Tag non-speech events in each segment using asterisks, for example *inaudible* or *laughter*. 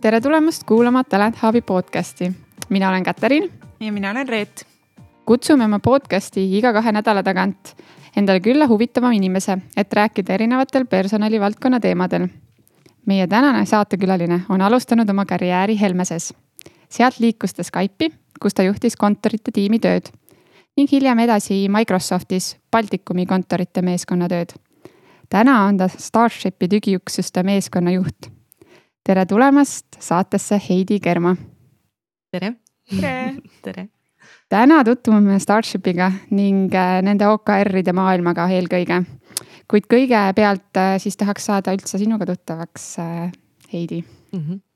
tere tulemast kuulama Talent Hubi podcasti. mina olen Katariin. ja mina olen Reet. kutsume oma podcasti iga kahe nädala tagant endale külla huvitava inimese, et rääkida erinevatel personalivaldkonna teemadel. meie tänane saatekülaline on alustanud oma karjääri Helmeses. sealt liikus ta Skype'i, kus ta juhtis kontorite tiimi tööd ning hiljem edasi Microsoftis Baltikumi kontorite meeskonna tööd. täna on ta Starshipi digiüksuste meeskonna juht tere tulemast saatesse Heidi Kerma. tere. tere *laughs* tere. täna tutvume Starshipiga ning äh, nende OKR-ide maailmaga eelkõige. kuid kõigepealt äh, siis tahaks saada üldse sinuga tuttavaks, äh, Heidi mm. -hmm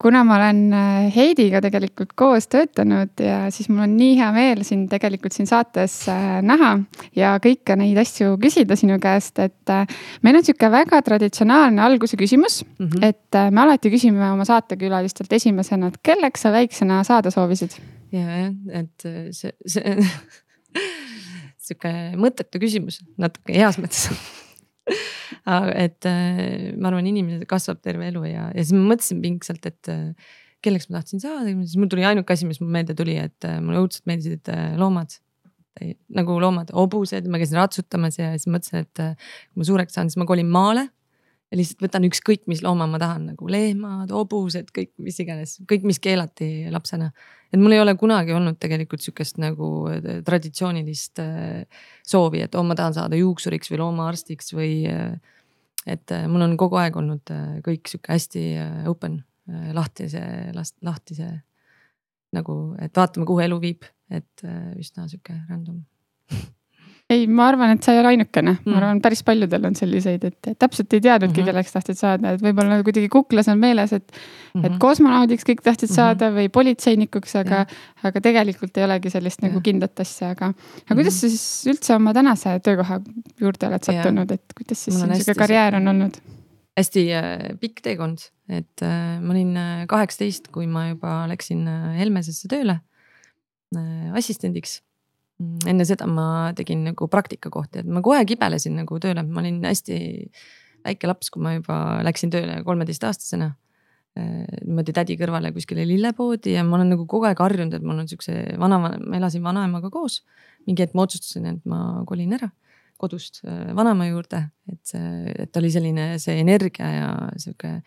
kuna ma olen äh, Heidiga tegelikult koos töötanud ja siis mul on nii hea meel sind tegelikult siin saates äh, näha ja kõike neid asju küsida sinu käest, et äh, meil on sihuke väga traditsionaalne alguse küsimus mm, -hmm. et me alati küsime oma saatekülalistelt esimesena, et kelleks sa väiksena saada soovisid? ja, et see, see *laughs* sihuke mõttetu küsimus natuke heas mõttes *laughs* et äh, ma arvan, inimene kasvab terve elu ja, ja siis ma mõtlesin pingsalt, et äh, kelleks ma tahtsin saada, siis mul tuli ainuke asi, mis mul meelde tuli, et äh, mulle õudselt meeldisid loomad. nagu loomad, hobused, ma käisin ratsutamas ja siis mõtlesin, et kui ma suureks saan, siis ma kolin maale ja lihtsalt võtan ükskõik, mis looma ma tahan nagu lehmad, hobused, kõik, mis iganes, kõik, mis keelati lapsena. Et mul ei ole kunagi olnud tegelikult sihukest nagu äh, traditsioonilist äh, soovi, et oh, ma tahan saada juuksuriks või loomaarstiks või. Äh, et mul on kogu aeg olnud kõik sihuke hästi open, lahtise, lahtise nagu, et vaatame, kuhu elu viib, et üsna sihuke random *laughs* ei, ma arvan, et sa ei ole ainukene mm., ma arvan, päris paljudel on selliseid, et täpselt ei teadnudki mm, -hmm. kelleks tahtsid saada, et võib-olla kuidagi kuklas on meeles, et mm. -hmm. et kosmonaudiks kõik tahtsid mm -hmm. saada või politseinikuks, aga, aga tegelikult ei olegi sellist ja. nagu kindlat asja, aga. aga kuidas mm -hmm. sa siis üldse oma tänase töökoha juurde oled sattunud, et kuidas siis sihuke karjäär on olnud? hästi äh, pikk teekond, et äh, ma olin äh, kaheksateist, kui ma juba läksin äh, Helmesesse tööle äh, assistendiks enne seda ma tegin nagu praktikakohti, et ma aeg kibelesin nagu tööle, ma olin hästi väike laps, kui ma juba läksin tööle kolmeteistaastasena. Äh, niimoodi tädi kõrvale kuskile lillepoodi ja ma olen nagu kogu aeg harjunud, et mul on siukse vana, ma elasin vanaemaga koos. mingi hetk ma otsustasin, et ma kolin ära kodust äh, vanaema juurde, et et oli selline see energia ja sihuke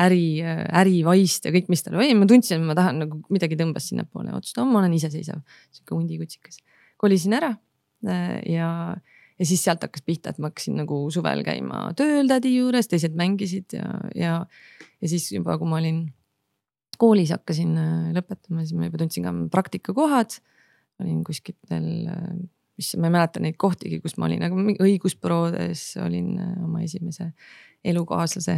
äri, ärivaist ja kõik, mis tal oli, ma tundsin, et ma tahan nagu midagi tõmbas sinnapoole, otsustasin, ma olen iseseisev, sihuke hundikutsikas kolisin ära äh, ja, ja siis sealt hakkas pihta, et ma hakkasin nagu suvel käima tööl tädi juures, teised mängisid ja, ja, ja siis juba, kui ma olin koolis hakkasin äh, lõpetama, siis ma juba tundsin ka praktikakohad. olin kuskitel, äh, mis ma ei mäleta neid kohtigi, kus ma olin, aga õigusbüroodes olin oma esimese elukaaslase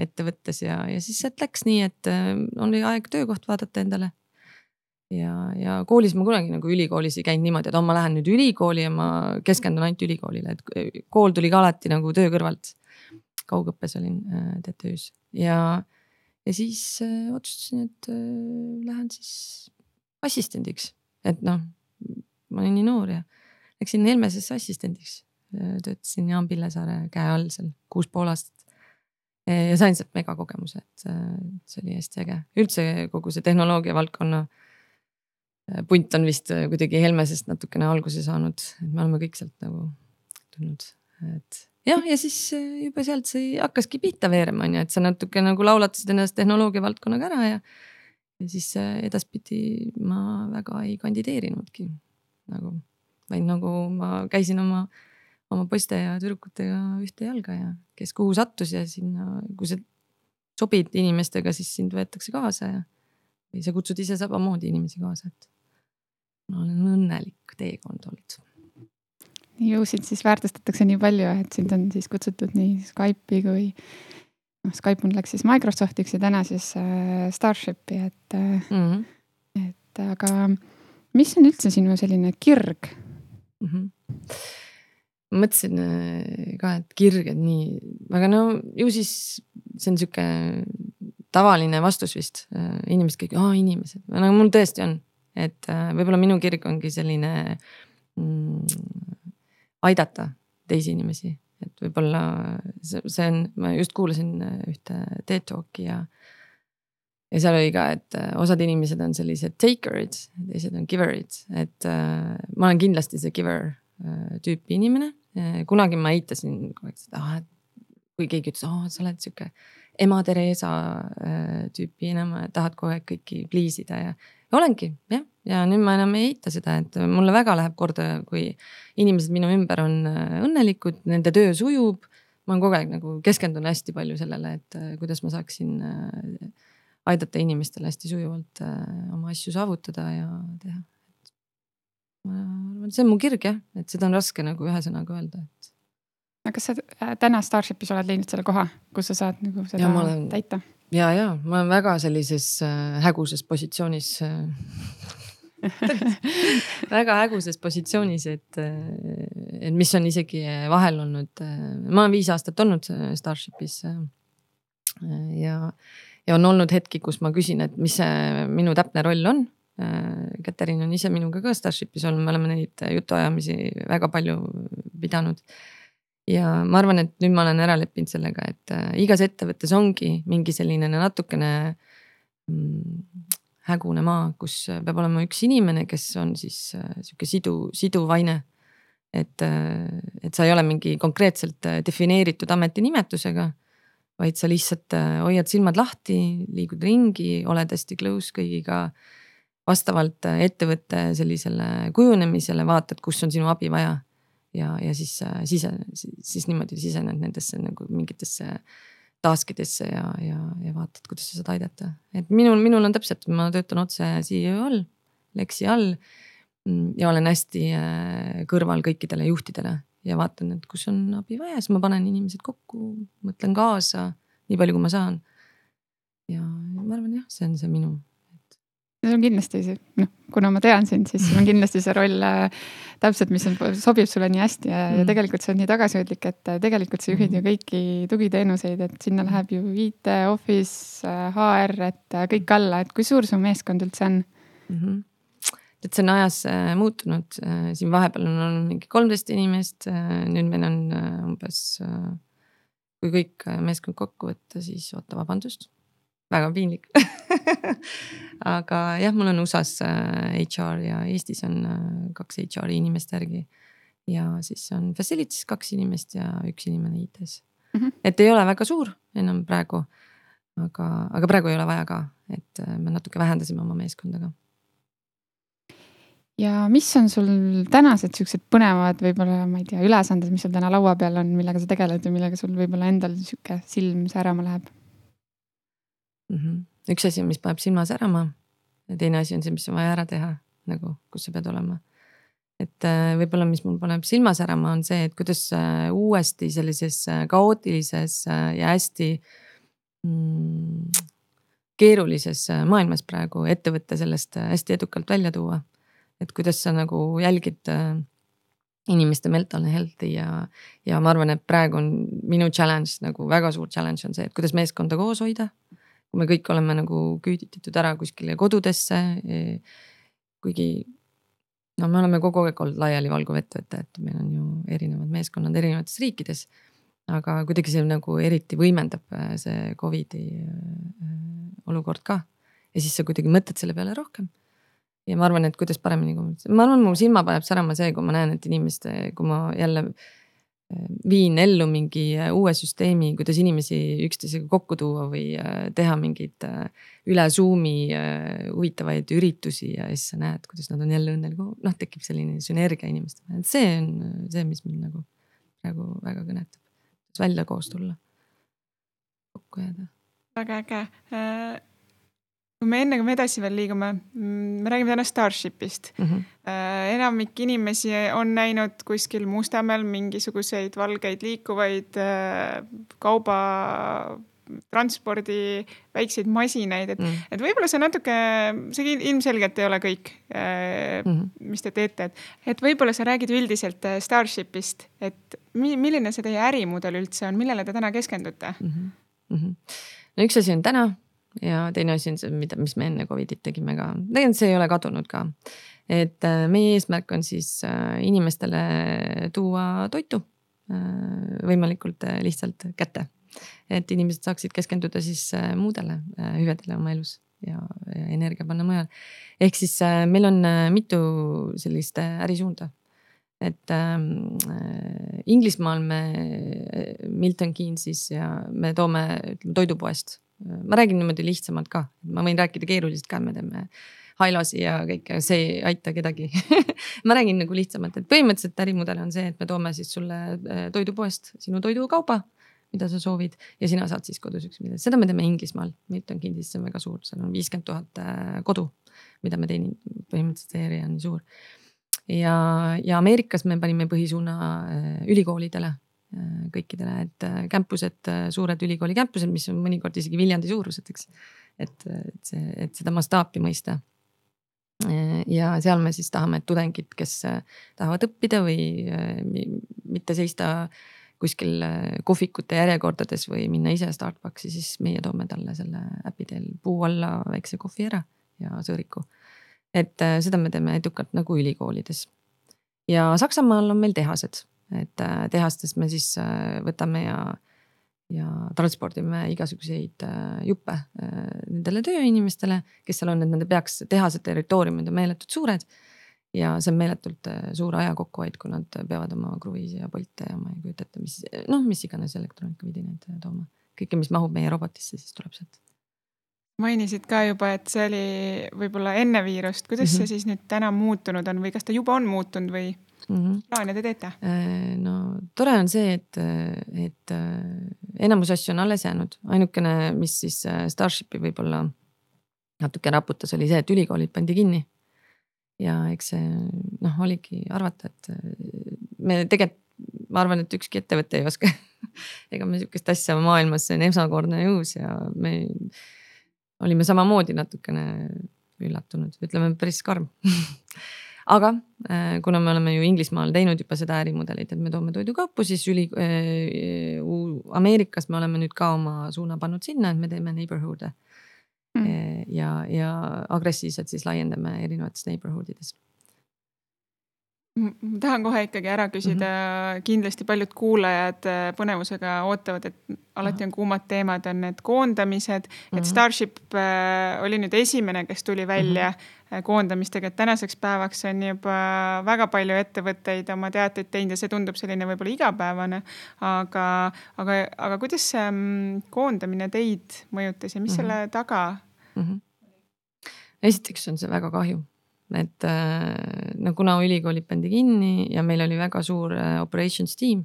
ettevõttes ja, ja siis sealt läks nii, et oli aeg töökoht vaadata endale ja, ja koolis ma kunagi nagu ülikoolis ei käinud niimoodi, et oh, ma lähen nüüd ülikooli ja ma keskendun ainult ülikoolile, et kool tuli ka alati nagu töö kõrvalt. kaugõppes olin äh, TTÜ-s. Ja, ja siis äh, otsustasin, et äh, lähen siis assistendiks, et noh, ma olin nii noor ja läksin Helmesesse assistendiks. Töötasin Jaan Pillesaare käe all seal kuus pool aastat. Ja sain sealt megakogemuse, et see oli hästi äge, üldse kogu see tehnoloogia valdkonna Äh, punt on vist äh, kuidagi Helmesest natukene alguse saanud, et me oleme kõik sealt nagu tulnud, et jah, ja siis äh, juba sealt see hakkaski pihta veerema, on ju, et sa natuke nagu laulatasid ennast tehnoloogia valdkonnaga ära ja. ja siis edaspidi ma väga ei kandideerinudki nagu, vaid nagu ma käisin oma, oma poiste ja tüdrukutega ühte jalga ja kes kuhu sattus ja sinna, kui sa sobid inimestega, siis sind võetakse kaasa ja. või sa kutsud ise samamoodi inimesi kaasa, et ma olen õnnelik teekond olnud. ju sind siis väärtustatakse nii palju, et sind on siis kutsutud nii Skype'i kui noh, Skype mul läks siis Microsoftiks ja täna siis äh, Starshipi, et mm, -hmm. et aga mis on üldse sinu selline kirg mm? -hmm. mõtlesin äh, ka, et kirg, et nii, aga no ju siis see on sihuke tavaline vastus vist, äh, inimesed kõik, aa inimesed, no mul tõesti on et äh, võib-olla minu kirg ongi selline mm, aidata teisi inimesi, et võib-olla see, see on, ma just kuulasin ühte TED Talki ja. ja seal oli ka, et äh, osad inimesed on sellised taker'id, teised on giver'id, et äh, ma olen kindlasti see giver äh, tüüpi inimene. kunagi ma eitasin kogu aeg seda, ah, kui keegi ütles, aa, sa oled sihuke ema Theresa äh, tüüpi enam, tahad kogu aeg kõiki please ida ja olengi jah. ja nüüd ma enam ei eita seda, et mulle väga läheb korda, kui inimesed minu ümber on äh, õnnelikud, nende töö sujub. ma olen kogu aeg nagu keskendun hästi palju sellele, et äh, kuidas ma saaksin aidata inimestel hästi sujuvalt oma asju saavutada ja teha. ma arvan, see on mu kirg jah, et seda on raske nagu ühe sõnaga öelda, et aga kas sa äh, täna Starshipis oled leidnud selle koha, kus sa saad nagu seda olen, täita? Ja, ja ma olen väga sellises äh, häguses positsioonis äh, *laughs* väga häguses positsioonis, et, äh, et mis on isegi vahel olnud, ma olen viis aastat olnud Starshipis. ja, ja on olnud hetki, kus ma küsin, et mis see minu täpne roll on. Katariin on ise minuga ka Starshipis olnud, me oleme neid jutuajamisi väga palju pidanud ja ma arvan, et nüüd ma olen ära leppinud sellega, et äh, igas ettevõttes ongi mingi selline natukene mm, hägune maa, kus peab olema üks inimene, kes on siis äh, sihuke sidu, siduvaine. et, äh, et sa ei ole mingi konkreetselt defineeritud ametinimetusega, vaid sa lihtsalt hoiad silmad lahti, liigud ringi, oled hästi close kõigiga vastavalt ettevõtte sellisele kujunemisele vaatad, kus on sinu abi vaja ja, ja siis äh, sise, siis niimoodi sisened nendesse nagu mingitesse task idesse ja, ja, ja vaatad, kuidas sa saad aidata. et minul, minul on täpselt, ma töötan otse CEO all, Lexi all. Mm, ja olen hästi äh, kõrval kõikidele juhtidele ja vaatan, et kus on abi vaja, siis ma panen inimesed kokku, mõtlen kaasa nii palju, kui ma saan. ja ma arvan jah, see on see minu see on kindlasti see, noh, kuna ma tean sind, siis sul on kindlasti see roll äh, täpselt, mis on, sobib sulle nii hästi ja mm., ja tegelikult see on nii tagasihoidlik, et äh, tegelikult sa juhid ju mm. kõiki tugiteenuseid, et sinna läheb ju IT, Office, HR, äh, et kõik alla, et kui suur su meeskond üldse on mm? -hmm et see on ajas muutunud siin vahepeal on olnud mingi kolmteist inimest nüüd meil on umbes, kui kõik meeskond kokku võtta, siis oota, vabandust väga piinlik *laughs* aga jah, mul on USA-s HR äh, ja Eestis on äh, kaks HR-i inimest järgi. ja siis on facilities kaks inimest ja üks inimene IT-s mm. -hmm. et ei ole väga suur enam praegu. aga, aga praegu ei ole vaja ka, et äh, me natuke vähendasime oma meeskonda ka ja mis on sul tänased siuksed põnevad, võib-olla ma ei tea, ülesanded, mis sul täna laua peal on, millega sa tegeled ja millega sul võib-olla endal sihuke silm särama läheb? Mm. -hmm. üks asi mis paneb silma särama ja teine asi on see, mis on vaja ära teha nagu, kus sa pead olema. et äh, võib-olla, mis mul paneb silma särama, on see, et kuidas äh, uuesti sellises äh, kaootilises ja hästi mm, keerulises maailmas praegu ettevõtte sellest hästi edukalt välja tuua. et kuidas sa nagu jälgid inimeste mental health'i ja, ja ma arvan, et praegu on minu challenge nagu väga suur challenge on see, et kuidas meeskonda koos hoida kui me kõik oleme nagu küüditatud ära kuskile kodudesse. Kuigi no me oleme kogu aeg olnud laialivalguv ettevõte, et meil on ju erinevad meeskonnad erinevates riikides. aga kuidagi see nagu eriti võimendab äh, see Covidi äh, olukord ka. ja siis sa kuidagi mõtled selle peale rohkem. ja ma arvan, et kuidas paremini, ma arvan, mu silma paneb särama see, kui ma näen, et inimeste, kui ma jälle viin ellu mingi äh, uue süsteemi, kuidas inimesi üksteisega kokku tuua või äh, teha mingeid äh, üle Zoom'i huvitavaid üritusi ja siis sa näed, kuidas nad on jälle õnnelikud, noh, tekib selline sünergia inimeste vahel, et see on see, mis mind nagu praegu väga kõnetab, välja koos tulla, kokku jääda. väga äge kui me enne, kui me edasi veel liigume, mm, me räägime täna Starshipist mm. -hmm. enamik inimesi on näinud kuskil Mustamäel mingisuguseid valgeid liikuvaid äh, kaubatranspordi väikseid masinaid, et mm, -hmm. et võib-olla see natuke, see ilmselgelt ei ole kõik mm, -hmm. mis te teete, et, et võib-olla sa räägid üldiselt Starshipist, et milline see teie ärimudel üldse on, millele te täna keskendute mm? -hmm. Mm -hmm. no üks asi on täna ja teine asi on see, mida, mis me enne Covidit tegime ka, tegelikult see ei ole kadunud ka. et äh, meie eesmärk on siis äh, inimestele tuua toitu võimalikult lihtsalt kätte. et inimesed saaksid keskenduda siis muudele hüvedele oma elus ja, ja energia panna mujale. ehk siis meil on mitu sellist ärisuunda et ähm, äh, Inglismaal me Milton Keynesis ja me toome ütleme toidupoest. Ma räägin niimoodi lihtsamalt ka, ma võin rääkida keeruliselt ka, me teeme hailasi ja kõike, see ei aita kedagi. *laughs* Ma räägin nagu lihtsamalt, et põhimõtteliselt ärimudel on see, et me toome siis sulle äh, toidupoest sinu toidukauba mida sa soovid ja sina saad siis kodus üks midagi, seda me teeme Inglismaal, Milton Keynesis, see on väga suur, seal on viiskümmend tuhat äh, kodu, mida me teenime, põhimõtteliselt see area on nii suur. Ja, ja Ameerikas me panime põhisuuna äh, ülikoolidele kõikidele, et äh, campus'ed, suured ülikooli campus'ed, mis on mõnikord isegi Viljandi suurused, eks. et, et see, et seda mastaapi mõista. ja seal me siis tahame, et tudengid, kes tahavad õppida või mitte seista kuskil kohvikute järjekordades või minna ise Starbucksi, siis meie toome talle selle äpi teel puu alla väikse kohvi ära ja sõõriku et äh, seda me teeme edukalt nagu ülikoolides. ja Saksamaal on meil tehased, et äh, tehastes me siis äh, võtame ja, ja transpordime igasuguseid juppe nendele tööinimestele, kes seal on, et nende peaks, tehase territooriumid on meeletult suured. ja see on meeletult suur aja kokkuhoid, kui nad peavad oma kruviisi ja Bolte ja ma ei kujuta ette, mis noh, mis iganes elektroonikavidinaid tooma. kõike, mis mahub meie robotisse, siis tuleb sealt mainisid ka juba, et see oli võib-olla enne viirust, kuidas mm -hmm. see siis nüüd täna muutunud on või kas ta juba on muutunud või mm -hmm. plaane te teete? Äh, no tore on see, et, et äh, enamus asju on alles jäänud, ainukene, mis siis äh, Starshipi võib-olla natuke raputas, oli see, et ülikoolid pandi kinni. ja eks see noh, oligi arvata, et me tegelikult, ma arvan, et ükski ettevõte ei oska *laughs* ega me sihukest asja maailmas, see on esmakordne ja uus ja me olime samamoodi natukene üllatunud, ütleme päris karm *laughs* aga äh, kuna me oleme ju Inglismaal teinud juba seda ärimudelit, et me toome toidukaupu, siis üli äh,, Ameerikas me oleme nüüd ka oma suuna pannud sinna, et me teeme neighborhood'e mm.. Ja, ja agressiivselt siis laiendame erinevates neighborhood ides ma tahan kohe ikkagi ära küsida mm, -hmm. kindlasti paljud kuulajad äh, põnevusega ootavad, et alati on kuumad teemad, on need koondamised mm, -hmm. et mhm. Starship oli nüüd esimene, kes tuli välja mm -hmm. Koondamistega, et tänaseks päevaks on juba väga palju ettevõtteid oma teateid teinud ja see tundub selline võib-olla igapäevane. aga, aga, aga kuidas see mm, koondamine teid mõjutas ja mis mm -hmm. selle taga mm? -hmm. esiteks on see väga kahju et äh, no kuna ülikoolid pandi kinni ja meil oli väga suur äh, operations tiim,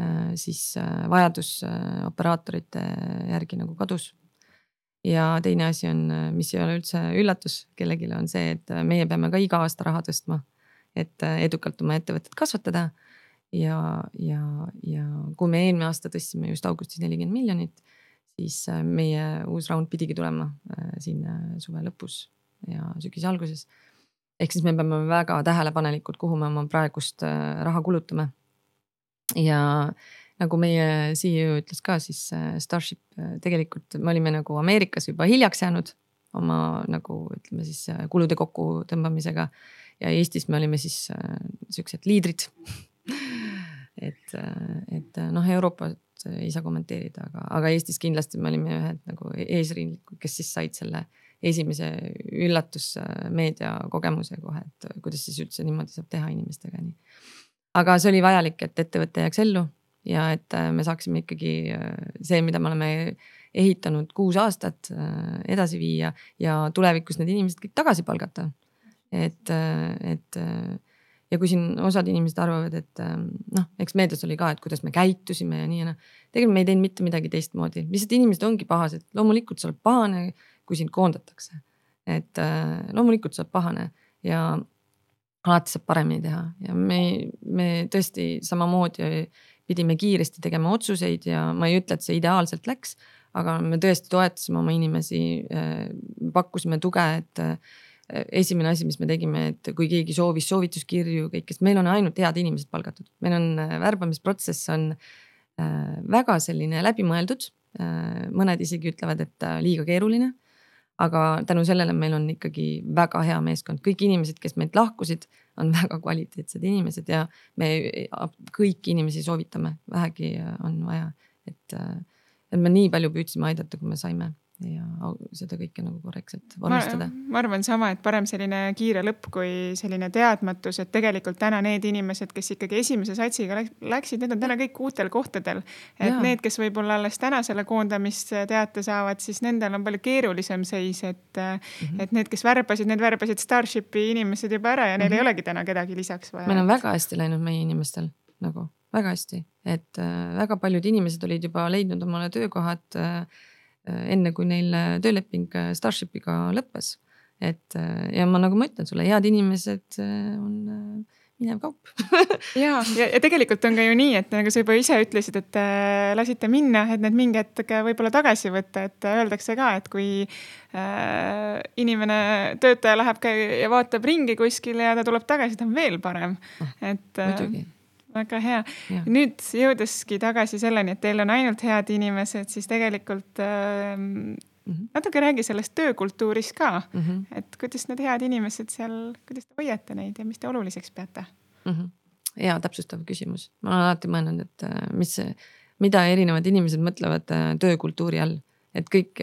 äh, siis vajadus operaatorite järgi nagu kadus. Ja teine asi on, mis ei ole üldse üllatus kellelegi, on see, et meie peame ka iga aasta raha tõstma, et edukalt oma ettevõtet kasvatada. ja, ja, ja kui me eelmine aasta tõstsime just augustis nelikümmend miljonit, siis meie uus raund pidigi tulema siin suve lõpus ja sügise alguses ehk siis me peame väga tähelepanelikud, kuhu me oma praegust äh, raha kulutame. ja nagu meie CEO ütles ka, siis äh, Starship äh, tegelikult me olime nagu Ameerikas juba hiljaks jäänud oma nagu ütleme siis kulude kokkutõmbamisega. ja Eestis me olime siis siuksed liidrid *laughs* et, et noh, Euroopat ei saa kommenteerida, aga, aga Eestis kindlasti me olime ühed nagu eesrindlikud, kes siis said selle esimese üllatusmeedia kogemuse kohe, et kuidas siis üldse niimoodi saab teha inimestega nii. aga see oli vajalik, et ettevõte jääks ellu ja et äh, me saaksime ikkagi äh, see, mida me oleme ehitanud kuus aastat äh, edasi viia ja tulevikus need inimesed kõik tagasi palgata. et, et ja kui siin osad inimesed arvavad, et noh, eks meedias oli ka, et kuidas me käitusime ja nii ja noh. tegelikult me ei teinud mitte midagi teistmoodi, lihtsalt inimesed ongi pahased, loomulikult sa oled pahane kui sind koondatakse. et loomulikult saab pahane ja alati saab paremini teha ja me, me tõesti samamoodi pidime kiiresti tegema otsuseid ja ma ei ütle, et see ideaalselt läks, aga me tõesti toetasime oma inimesi, äh, pakkusime tuge, et äh, esimene asi, mis me tegime, et kui keegi soovis soovituskirju, kõik, sest meil on ainult head inimesed palgatud, meil on värbamisprotsess on väga selline läbimõeldud. Mõned isegi ütlevad, et liiga keeruline aga tänu sellele meil on ikkagi väga hea meeskond, kõik inimesed, kes meilt lahkusid, on *laughs* väga kvaliteetsed inimesed ja me kõiki inimesi soovitame, vähegi on vaja, et, et me nii palju püüdsime aidata, kui me saime ja seda kõike nagu korrektselt vormistada. ma arvan sama, et parem selline kiire lõpp kui selline teadmatus, et tegelikult täna need inimesed, kes ikkagi esimese satsiga läksid, need on täna kõik uutel kohtadel. et ja. need, kes võib-olla alles täna selle koondamisteate saavad, siis nendel on palju keerulisem seis, et mm, -hmm. et need, kes värbasid, need värbasid Starshipi inimesed juba ära ja neil mm -hmm. ei mhm. olegi täna kedagi lisaks vaja. meil on väga hästi läinud meie inimestel nagu väga hästi, et äh, väga paljud inimesed olid juba leidnud omale töökohad äh, Äh, enne kui neil äh, tööleping äh, Starshipiga lõppes. et ja ma, nagu ma ütlen sulle, head inimesed on minev kaup. *laughs* Ja, ja, ja tegelikult on ka ju nii, et nagu sa juba ise ütlesid, et äh, lasite minna, et need mingi hetk võib-olla tagasi võtta, et öeldakse ka, et kui äh, inimene, töötaja läheb ja vaatab ringi kuskil ja ta tuleb tagasi, ta on veel parem, ah, et äh, muidugi väga hea. nüüd jõudeski tagasi selleni, et teil on ainult head inimesed, siis tegelikult äh, natuke räägi sellest töökultuurist ka mm. -hmm. et kuidas need head inimesed seal, kuidas te hoiate neid ja mis te oluliseks peate mm? -hmm. hea täpsustav küsimus, ma olen alati mõelnud, et äh, mis, mida erinevad inimesed mõtlevad äh, töökultuuri all, et kõik,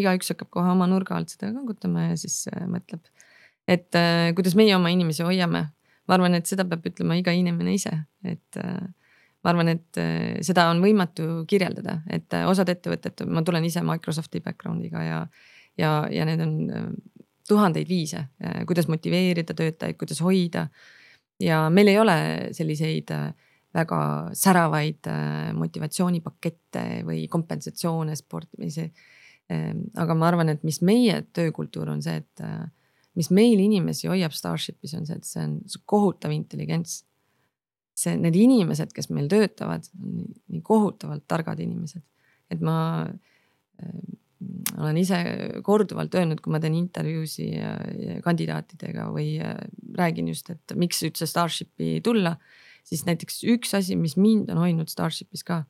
igaüks hakkab kohe oma nurga alt seda kangutama ja siis äh, mõtleb, et kuidas meie oma inimesi hoiame ma arvan, et seda peab ütlema iga inimene ise, et äh, ma arvan, et äh, seda on võimatu kirjeldada, et äh, osad ettevõtted, ma tulen ise Microsofti background'iga ja, ja, ja need on tuhandeid viise, kuidas motiveerida töötajaid, kuidas hoida. ja meil ei ole selliseid väga säravaid motivatsioonipakette või kompensatsioone sportimise. aga ma arvan, et mis meie töökultuur on see, et mis meil inimesi hoiab Starshipis on see, et see on kohutav intelligents. see, need inimesed, kes meil töötavad, on nii, kohutavalt targad inimesed, et ma äh, olen ise korduvalt öelnud, kui ma teen intervjuusi kandidaatidega või räägin just, et miks üldse Starshipi tulla, siis näiteks üks asi, mis mind on hoidnud Starshipis ka,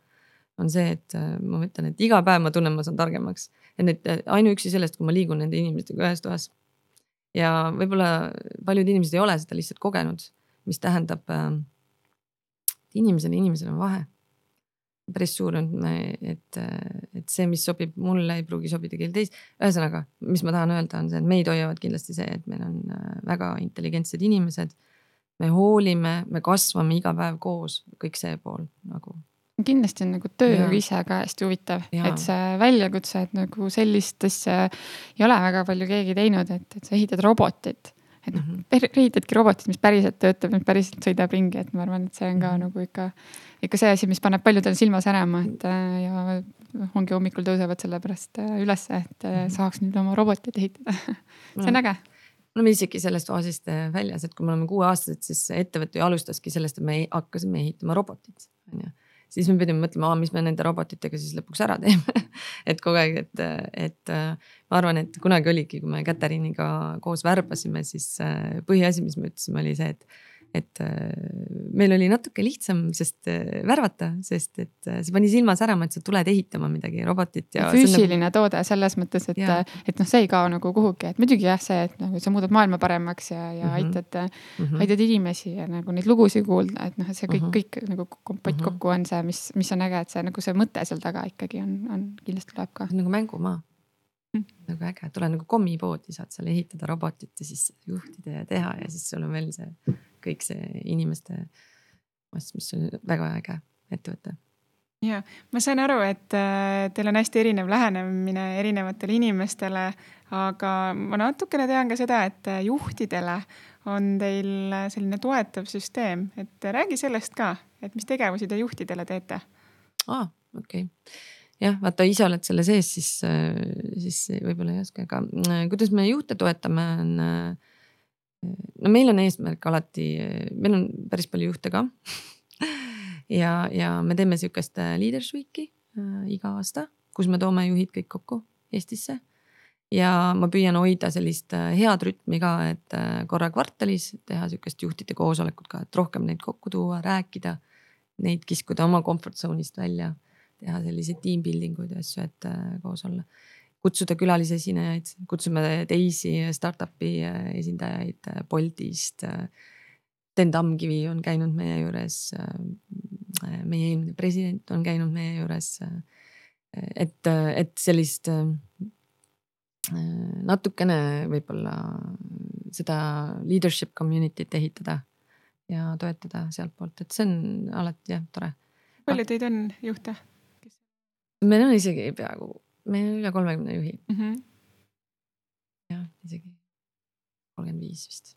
on see, et äh, ma mõtlen, et iga päev ma tunnen, ma saan targemaks. et nüüd ainuüksi sellest, kui ma liigun nende inimestega ühes toas ja võib-olla paljud inimesed ei ole seda lihtsalt kogenud, mis tähendab äh,. inimesel ja inimesel on vahe. päris suur on, et, et see, mis sobib mulle, ei pruugi sobida kellelegi teist. ühesõnaga, mis ma tahan öelda, on see, et meid hoiavad kindlasti see, et meil on äh, väga intelligentsed inimesed. me hoolime, me kasvame iga päev koos, kõik see pool nagu kindlasti on nagu töö ise ka hästi huvitav, et see väljakutse, et nagu sellist asja ei ole väga palju keegi teinud, et, et sa ehitad robotit. et noh mm -hmm., ehitadki robotit, mis päriselt töötab, mis päriselt sõidab ringi, et ma arvan, et see on ka -hmm. nagu ikka, ikka see asi, mis paneb paljudel silma särama, et äh, ja ongi hommikul tõusevad sellepärast äh, ülesse, et mm -hmm. saaks nüüd oma robotit ehitada *laughs* see on äge me oleme isegi sellest faasist väljas, et kui me oleme kuueaastased, siis ettevõte ju alustaski sellest, et me hakkasime ehitama robotit, on ju siis me pidime mõtlema, mis me nende robotitega siis lõpuks ära teeme? *laughs* Et kogu aeg, et, et ma arvan, et kunagi oligi, kui me Katariiniga koos värbasime, siis äh, põhiasi, mis me ütlesime, oli see, et et äh, meil oli natuke lihtsam, sest äh, värvata, sest et äh, see pani silma särama, et sa tuled ehitama midagi, robotit ja. füüsiline nagu... toode selles mõttes, et, et noh, see ei kao nagu kuhugi, et muidugi jah, see, et nagu sa muudad maailma paremaks ja, ja mm -hmm. aitad mm, -hmm. aitad inimesi ja nagu neid lugusid kuulda, et noh, et see kõik mm, -hmm. kõik nagu kompott mm -hmm. kokku on see, mis, mis on äge, et see nagu see mõte seal taga ikkagi on, on kindlasti tuleb ka. nagu mängumaa mm. nagu äge, tule nagu kommipoodi, saad seal ehitada robotit ja siis juhtida ja teha ja siis sul on veel see kõik see inimeste mass, mis on väga äge ettevõte ja ma sain aru, et äh, teil on hästi erinev lähenemine erinevatele inimestele, aga ma natukene tean ka seda, et äh, juhtidele on teil äh, selline toetav süsteem, et räägi sellest ka, et mis tegevusi te juhtidele teete? aa, okei okay. jah, vaata ise oled selle sees, siis, siis võib-olla ei oska, aga kuidas me juhte toetame, on no meil on eesmärk alati, meil on päris palju juhte ka ja, ja me teeme sihukest äh, Leaders Week'i äh, iga aasta, kus me toome juhid kõik kokku Eestisse. ja ma püüan hoida sellist äh, head rütmi ka, et äh, korra kvartalis teha sihukest juhtide koosolekut ka, et rohkem neid kokku tuua, rääkida. Neid kiskuda oma comfort zone'ist välja teha selliseid team building uid ja asju, et koos olla. Kutsuda külalisesinejaid, kutsume teisi startup'i esindajaid Boltist. Sten Tamkivi on käinud meie juures. meie eelmine president on käinud meie juures. et, et sellist natukene võib-olla seda leadership community't ehitada ja toetada sealtpoolt, et see on alati jah, tore. palju teid on juhte? meil on isegi peaaegu, meil on üle kolmekümne juhi mm. -hmm. jah, isegi kolmkümmend viis vist.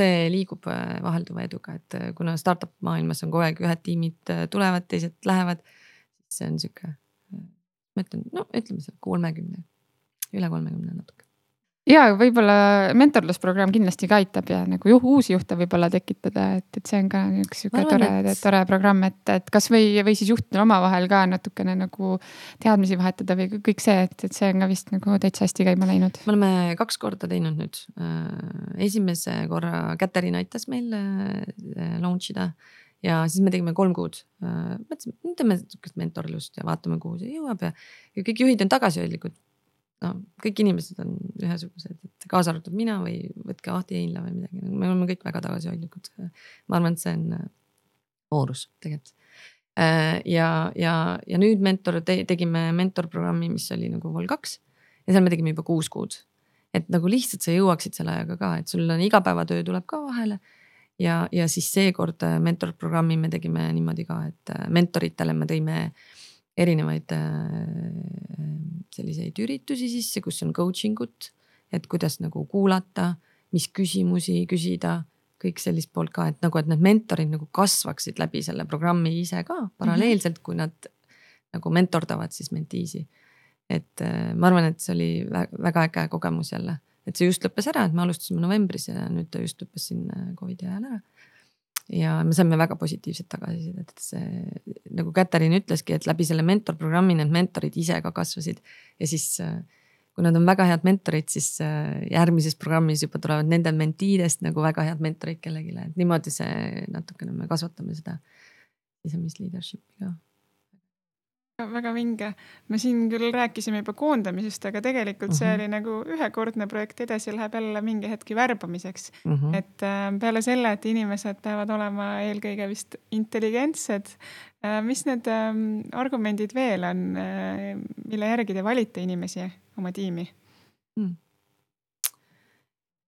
see liigub äh, vahelduva eduga, et äh, kuna startup maailmas on kogu aeg ühed tiimid äh, tulevad, teised lähevad, siis see on sihuke, ma ütlen, no ütleme seal kolmekümne, üle kolmekümne natuke ja võib-olla mentorlusprogramm kindlasti ka aitab ja nagu juh, uusi juhte võib-olla tekitada, et, et see on ka üks sihuke tore et..., tore programm, et, et kasvõi või siis juhtidel omavahel ka natukene nagu teadmisi vahetada või kõik see, et, et see on ka vist nagu täitsa hästi käima läinud. me oleme kaks korda teinud nüüd. Äh, esimese korra Katariin aitas meil äh, launch ida ja siis me tegime kolm kuud. Äh, mõtlesime, teeme sihukest mentorlust ja vaatame, kuhu see jõuab ja, ja kõik juhid on tagasihoidlikud no kõik inimesed on ühesugused, et kaasa arvatud mina või võtke Ahti Heinla või midagi, me oleme kõik väga tagasihoidlikud. ma arvan, et see on äh, voorus tegelikult. Äh, ja, ja, ja nüüd mentor te, tegime mentorprogrammi, mis oli nagu Vol kaks ja seal me tegime juba kuus kuud. et nagu lihtsalt sa jõuaksid selle ajaga ka, et sul on igapäevatöö tuleb ka vahele ja, ja siis seekord äh, mentorprogrammi me tegime niimoodi ka, et mentoritele me tõime äh, erinevaid äh, selliseid üritusi sisse, kus on coaching ut, et kuidas nagu kuulata, mis küsimusi küsida, kõik sellist poolt ka, et nagu, et need mentorid nagu kasvaksid läbi selle programmi ise ka paralleelselt, kui nad nagu mentordavad siis mentiisi. et äh, ma arvan, et see oli väga äge kogemus jälle, et see just lõppes ära, et me alustasime novembris ja nüüd ta just lõppes siin Covidi ajal ära ja me saime väga positiivset tagasisidet, et see nagu Katariin ütleski, et läbi selle mentorprogrammi need mentorid ise ka kasvasid. Ja siis äh, kui nad on väga head mentorid, siis äh, järgmises programmis juba tulevad nende mentiidest nagu väga head mentorid kellelegi, et niimoodi see natukene me kasvatame seda sisemist leadership'i ka väga vinge, me siin küll rääkisime juba koondamisest, aga tegelikult see mm -hmm. oli nagu ühekordne projekt, edasi läheb jälle mingi hetki värbamiseks mm. -hmm. et äh, peale selle, et inimesed peavad olema eelkõige vist intelligentsed äh,. mis need äh, argumendid veel on äh,, mille järgi te valite inimesi oma tiimi mm.?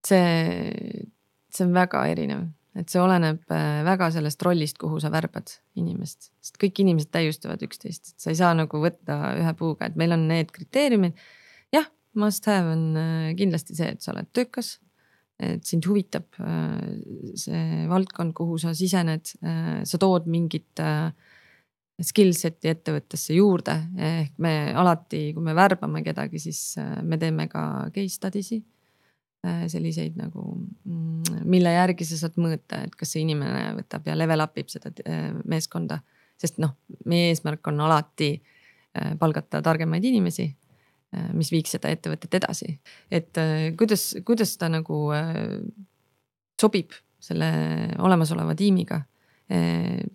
see, see on väga erinev et see oleneb äh, väga sellest rollist, kuhu sa värbad inimest, sest kõik inimesed täiustavad üksteist, et sa ei saa nagu võtta ühe puuga, et meil on need kriteeriumid. jah, must have on äh, kindlasti see, et sa oled töökas, et sind huvitab äh, see valdkond, kuhu sa sisened, sa tood mingit skill set'i ettevõttesse juurde, ehk me alati, kui me värbame kedagi, siis me teeme ka case study si selliseid nagu, mm, mille järgi sa saad mõõta, et kas see inimene võtab ja level up ib seda äh, meeskonda. sest noh, meie eesmärk on alati äh, palgata targemaid inimesi, mis viiks seda ettevõtet edasi. et kuidas, kuidas ta nagu sobib selle olemasoleva tiimiga.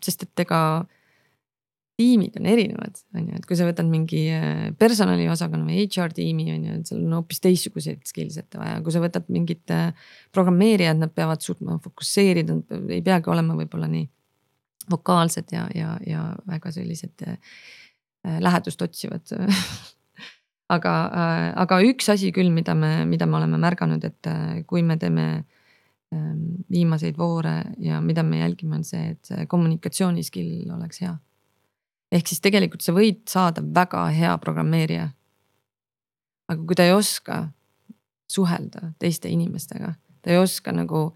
sest et ega tiimid on erinevad, on ju, et kui sa võtad mingi äh, personaliosakonna või HR tiimi on ju, et seal on hoopis teistsuguseid skill set'e vaja, kui sa võtad mingid äh, programmeerijad, nad peavad suutma fokusseerida, ei peagi olema võib-olla nii vokaalsed ja, ja, ja väga sellised äh, lähedust otsivad. *laughs* Aga, aga üks asi küll, mida me, mida me oleme märganud, et kui me teeme ähm, viimaseid voore ja mida me jälgime, on see, et kommunikatsiooni skill oleks hea ehk siis tegelikult sa võid saada väga hea programmeerija. aga kui ta ei oska suhelda teiste inimestega, ta ei oska nagu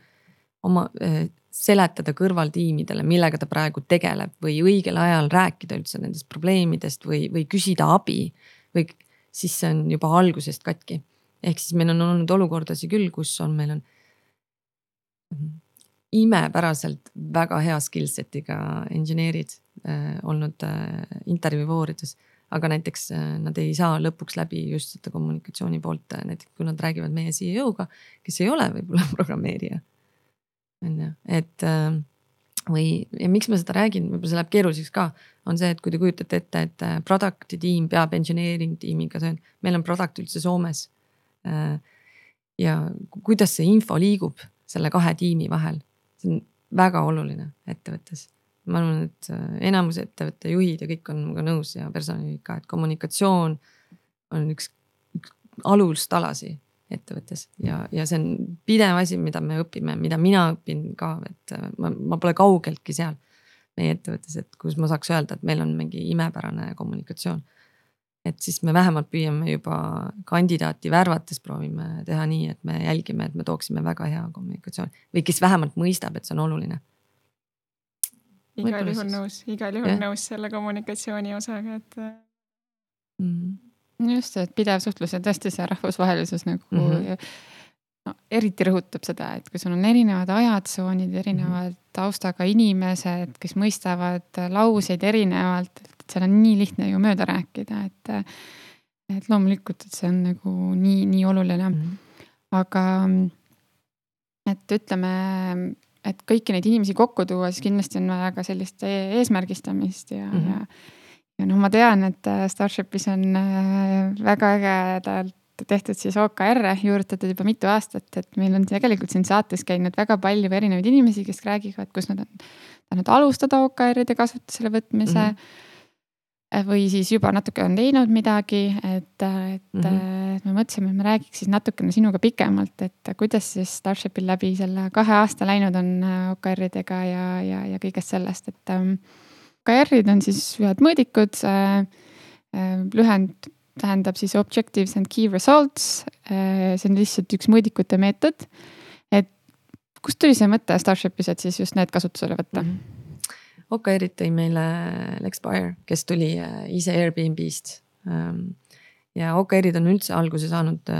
oma äh, seletada kõrvaltiimidele, millega ta praegu tegeleb või õigel ajal rääkida üldse nendest probleemidest või, või küsida abi või siis see on juba algusest katki. ehk siis meil on olnud olukordasid küll, kus on, meil on imepäraselt väga hea skill set'iga engineer'id olnud äh, intervjuu voorides. aga näiteks äh, nad ei saa lõpuks läbi just seda kommunikatsiooni poolt äh,, näiteks kui nad räägivad meie CEO-ga, kes ei ole võib-olla *laughs* programmeerija. on ju, et äh, või, ja miks ma seda räägin, võib-olla see läheb keeruliseks ka, on see, et kui te kujutate ette, et äh, product'i tiim peab engineering tiimiga, see on, meil on product üldse Soomes. Äh, ja kuidas see info liigub selle kahe tiimi vahel, see on väga oluline ettevõttes. Ma arvan, et äh, enamus ettevõtte juhid ja kõik on minuga nõus ja personalijuhid ka, et kommunikatsioon on üks, üks alustalasi ettevõttes ja, ja see on pidev asi, mida me õpime, mida mina õpin ka, et äh, ma, ma pole kaugeltki seal meie ettevõttes, et kus ma saaks öelda, et meil on mingi imepärane kommunikatsioon. et siis me vähemalt püüame juba kandidaati värvates proovime teha nii, et me jälgime, et me tooksime väga hea kommunikatsiooni või kes vähemalt mõistab, et see on oluline. Igal juhul nõus, igal juhul nõus selle kommunikatsiooni osaga, et mm. -hmm just, et pidev suhtlus ja tõesti see rahvusvahelisus nagu mm -hmm. no, eriti rõhutab seda, et kui sul on erinevad ajatsoonid, erinevad mm -hmm. taustaga inimesed, kes mõistavad lauseid erinevalt, et seal on nii lihtne ju mööda rääkida, et. et loomulikult, et see on nagu nii, nii oluline mm. -hmm. aga et ütleme, et kõiki neid inimesi kokku tuua, siis kindlasti on vaja ka sellist e-, eesmärgistamist ja mm, -hmm. ja ja noh, ma tean, et äh, Starshipis on äh, väga ägedalt tehtud siis OKR-e juurutatud juba mitu aastat, et meil on tegelikult siin saates käinud väga palju erinevaid inimesi, kes räägivad, kus nad on tahtnud alustada OKR-ide kasutusele võtmise mm. -hmm või siis juba natuke on teinud midagi, et, et mm -hmm. me mõtlesime, et me räägiks siis natukene sinuga pikemalt, et kuidas siis Starshipil läbi selle kahe aasta läinud on OKR-idega ja, ja, ja kõigest sellest, et ähm, OKR-id on siis ühed mõõdikud. Äh, äh, lühend tähendab siis objectives and key results. Äh, see on lihtsalt üks mõõdikute meetod. et kust tuli see mõte Starshipis, et siis just need kasutusele võtta mm? -hmm. OKR-id tõi meile Lex Bayer, kes tuli ise Airbnb-st. Ähm, ja OKR-id on üldse alguse saanud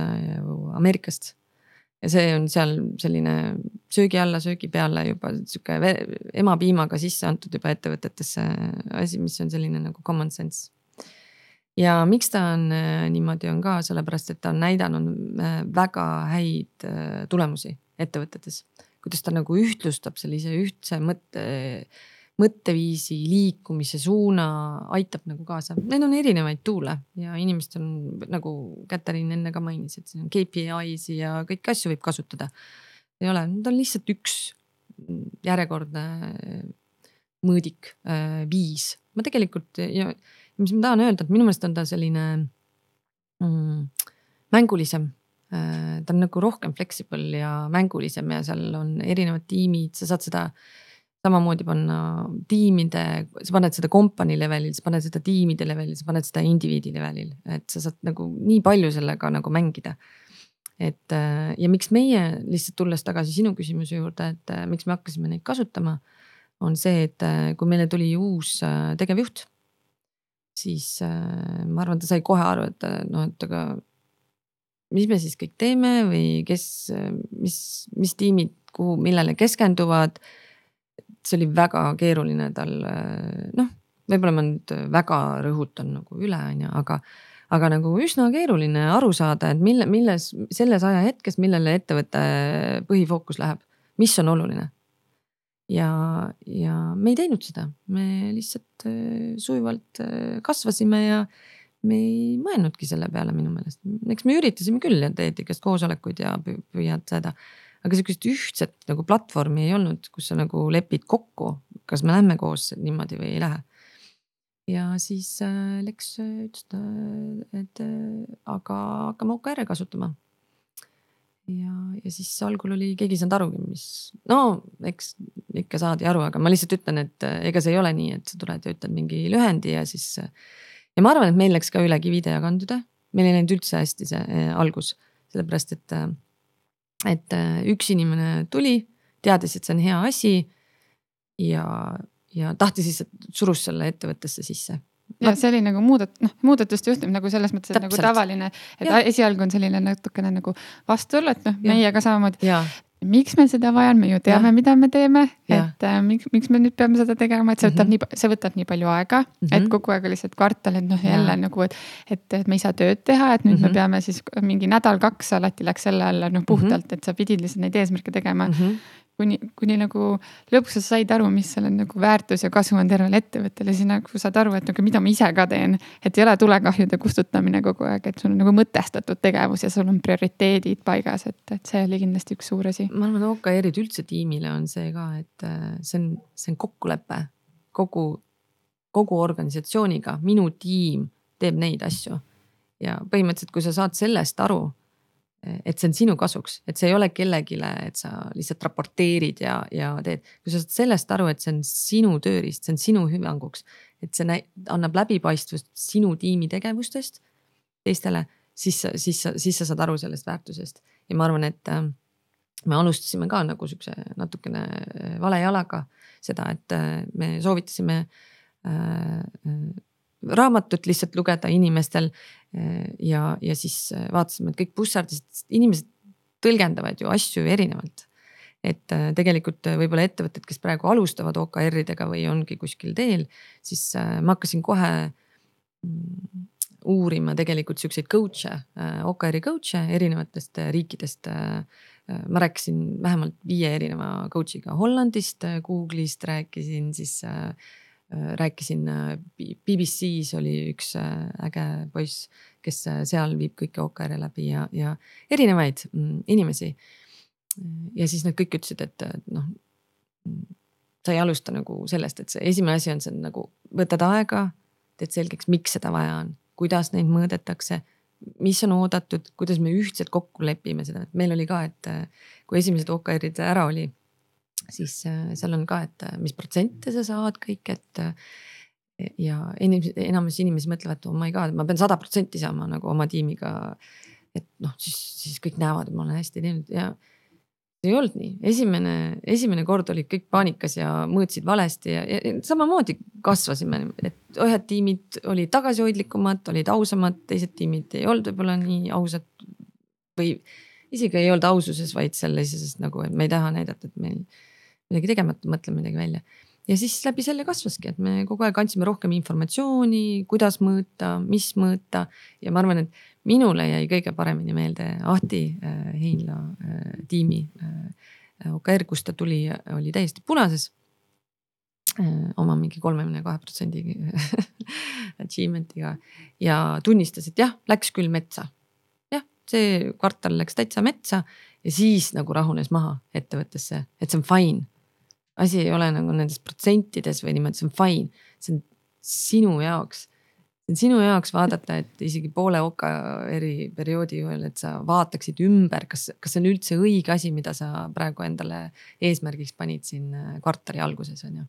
Ameerikast ja see on seal selline söögi alla, söögi peale juba sihuke emapiimaga sisse antud juba ettevõtetesse asi, mis on selline nagu common sense. ja miks ta on äh, niimoodi, on ka sellepärast, et ta on näidanud äh, väga häid äh, tulemusi ettevõtetes. kuidas ta nagu ühtlustab sellise ühtse mõtte mõtteviisi, liikumise suuna aitab nagu kaasa, need on erinevaid tool'e ja inimestel on nagu Katariin enne ka mainis, et siin on KPI-si ja kõiki asju võib kasutada. ei ole, need on lihtsalt üks järjekordne mõõdik, äh, viis, ma tegelikult ja mis ma tahan öelda, et minu meelest on ta selline mm, mängulisem. Äh, ta on nagu rohkem flexible ja mängulisem ja seal on erinevad tiimid, sa saad seda samamoodi panna tiimide, sa paned seda kompanii levelil, sa paned seda tiimide levelil, sa paned seda indiviidi levelil, et sa saad nagu nii palju sellega nagu mängida. et äh, ja miks meie lihtsalt tulles tagasi sinu küsimuse juurde, et äh, miks me hakkasime neid kasutama, on see, et äh, kui meile tuli uus tegevjuht, siis ma arvan, ta sai kohe aru, et noh, et aga mis me siis kõik teeme või kes, mis, mis tiimid, kuhu, millele keskenduvad see oli väga keeruline tal noh, võib-olla ma nüüd väga rõhutan nagu üle, on ju, aga aga nagu üsna keeruline aru saada, et mille, milles, selles ajahetkes, millele ettevõtte põhifookus läheb, mis on oluline. ja, ja me ei teinud seda, me lihtsalt äh, sujuvalt äh, kasvasime ja me ei mõelnudki selle peale minu meelest, eks me üritasime küll ja eetikast koosolekuid ja püüad seda aga sihukest ühtset nagu platvormi ei olnud, kus sa nagu lepid kokku, kas me lähme koos niimoodi või ei lähe. ja siis äh, Lex ütles, et äh, aga hakkame OKR-e kasutama. ja, ja siis algul oli, keegi ei saanud arugi, mis, no eks ikka saadi aru, aga ma lihtsalt ütlen, et äh, ega see ei ole nii, et sa tuled ja ütled mingi lühendi ja siis. ja ma arvan, et meil läks ka üle kivide ja kandude, meil ei läinud üldse hästi see äh, algus, sellepärast et äh, et äh, üks inimene tuli, teadis, et see on hea asi. ja, ja tahtis lihtsalt surus selle ettevõttesse sisse ja see oli nagu muudat-, noh muudatuste juhtum nagu selles mõttes, et nagu Täpselt. nagu tavaline, et ja. esialgu on selline natukene nagu vastuolu, et noh, meie ka samamoodi miks me seda vaja on, me ju teame, mida me teeme, et äh, miks, miks me nüüd peame seda tegema, et see võtab mm -hmm. nii, see võtab nii palju aega mm, -hmm. et mhm. kogu aeg lihtsalt kvartal, et noh, jälle ja. nagu, et. et, et me ei saa tööd teha, et nüüd mm -hmm. me mhm. peame siis mingi nädal-kaks alati läks selle alla noh puhtalt mm, -hmm. et sa pidid lihtsalt neid eesmärke tegema mm. -hmm. Kuni, kuni nagu lõpuks sa said aru, mis selle nagu väärtus ja kasu on tervele ettevõttele, siis nagu saad aru, et nagu mida ma ise ka teen. et ei ole tulekahjude kustutamine kogu aeg, et sul on nagu mõtestatud tegevus ja sul on prioriteedid paigas, et, et see oli kindlasti üks suur asi. ma arvan, OKR-id üldse tiimile on see ka, et äh, see on, see on kokkulepe kogu, kogu organisatsiooniga, minu tiim teeb neid asju. ja põhimõtteliselt, kui sa saad sellest aru et see on sinu kasuks, et see ei ole kellelegi, et sa lihtsalt raporteerid ja, ja teed. kui sa saad sellest aru, et see on sinu tööriist, see on sinu hüvanguks, et see annab läbipaistvust sinu tiimi tegevustest teistele, siis, siis, siis sa saad aru sellest väärtusest ja ma arvan, et äh, me alustasime ka nagu siukse natukene äh, vale jalaga seda, et äh, me soovitasime raamatut lihtsalt lugeda inimestel ja, ja siis äh, vaatasime, et kõik bussardid, inimesed tõlgendavad ju asju erinevalt. et äh, tegelikult võib-olla ettevõtted, kes praegu alustavad OKR-idega või ongi kuskil teel, siis ma hakkasin kohe mm, uurima tegelikult siukseid coach'e, OKR-i coach'e erinevatest riikidest. ma rääkisin vähemalt viie erineva coach'iga Hollandist, Google'ist rääkisin siis rääkisin äh, BBC-s oli üks äh, äge poiss, kes seal viib kõiki OKR-e läbi ja, ja erinevaid mm, inimesi. ja siis nad kõik ütlesid, et noh, sa ei alusta nagu sellest, et see esimene asi on see nagu võtad aega, teed selgeks, miks seda vaja on, kuidas neid mõõdetakse mis on oodatud, kuidas me ühtselt kokku lepime seda, et meil oli ka, et kui esimesed OKR-id ära oli siis äh, seal on ka, et äh, mis protsente sa saad kõik, et. Äh, ja inimesed, enamus inimesi mõtlevad, oh my god, ma pean sada protsenti saama nagu oma tiimiga. et noh, siis, siis kõik näevad, et ma olen hästi teinud ja ei olnud nii, esimene, esimene kord olid kõik paanikas ja mõõtsid valesti ja, ja samamoodi kasvasime, et ühed tiimid olid tagasihoidlikumad, olid ausamad, teised tiimid ei olnud võib-olla nii ausad. või isegi ei olnud aususes, vaid sellises nagu, et me ei taha näidata, et meil midagi tegemata, mõtleme midagi välja. ja siis läbi selle kasvaski, et me kogu aeg andsime rohkem informatsiooni, kuidas mõõta, mis mõõta ja ma arvan, et minule jäi kõige paremini meelde Ahti äh, Heinla äh, tiimi äh, OKR, kus ta tuli, oli täiesti punases oma mingi kolmekümne kahe protsendi *laughs* achievement'iga ja tunnistas, et jah, läks küll metsa. jah, see kvartal läks täitsa metsa ja siis nagu rahunes maha ettevõttesse, et see on fine asi ei ole nagu nendes protsentides või niimoodi, see on fine, see on sinu jaoks. see on sinu jaoks vaadata, et isegi poole oka eri perioodi jooksul, et sa vaataksid ümber, kas, kas see on üldse õige asi, mida sa praegu endale eesmärgiks panid siin äh, kvartali alguses on ju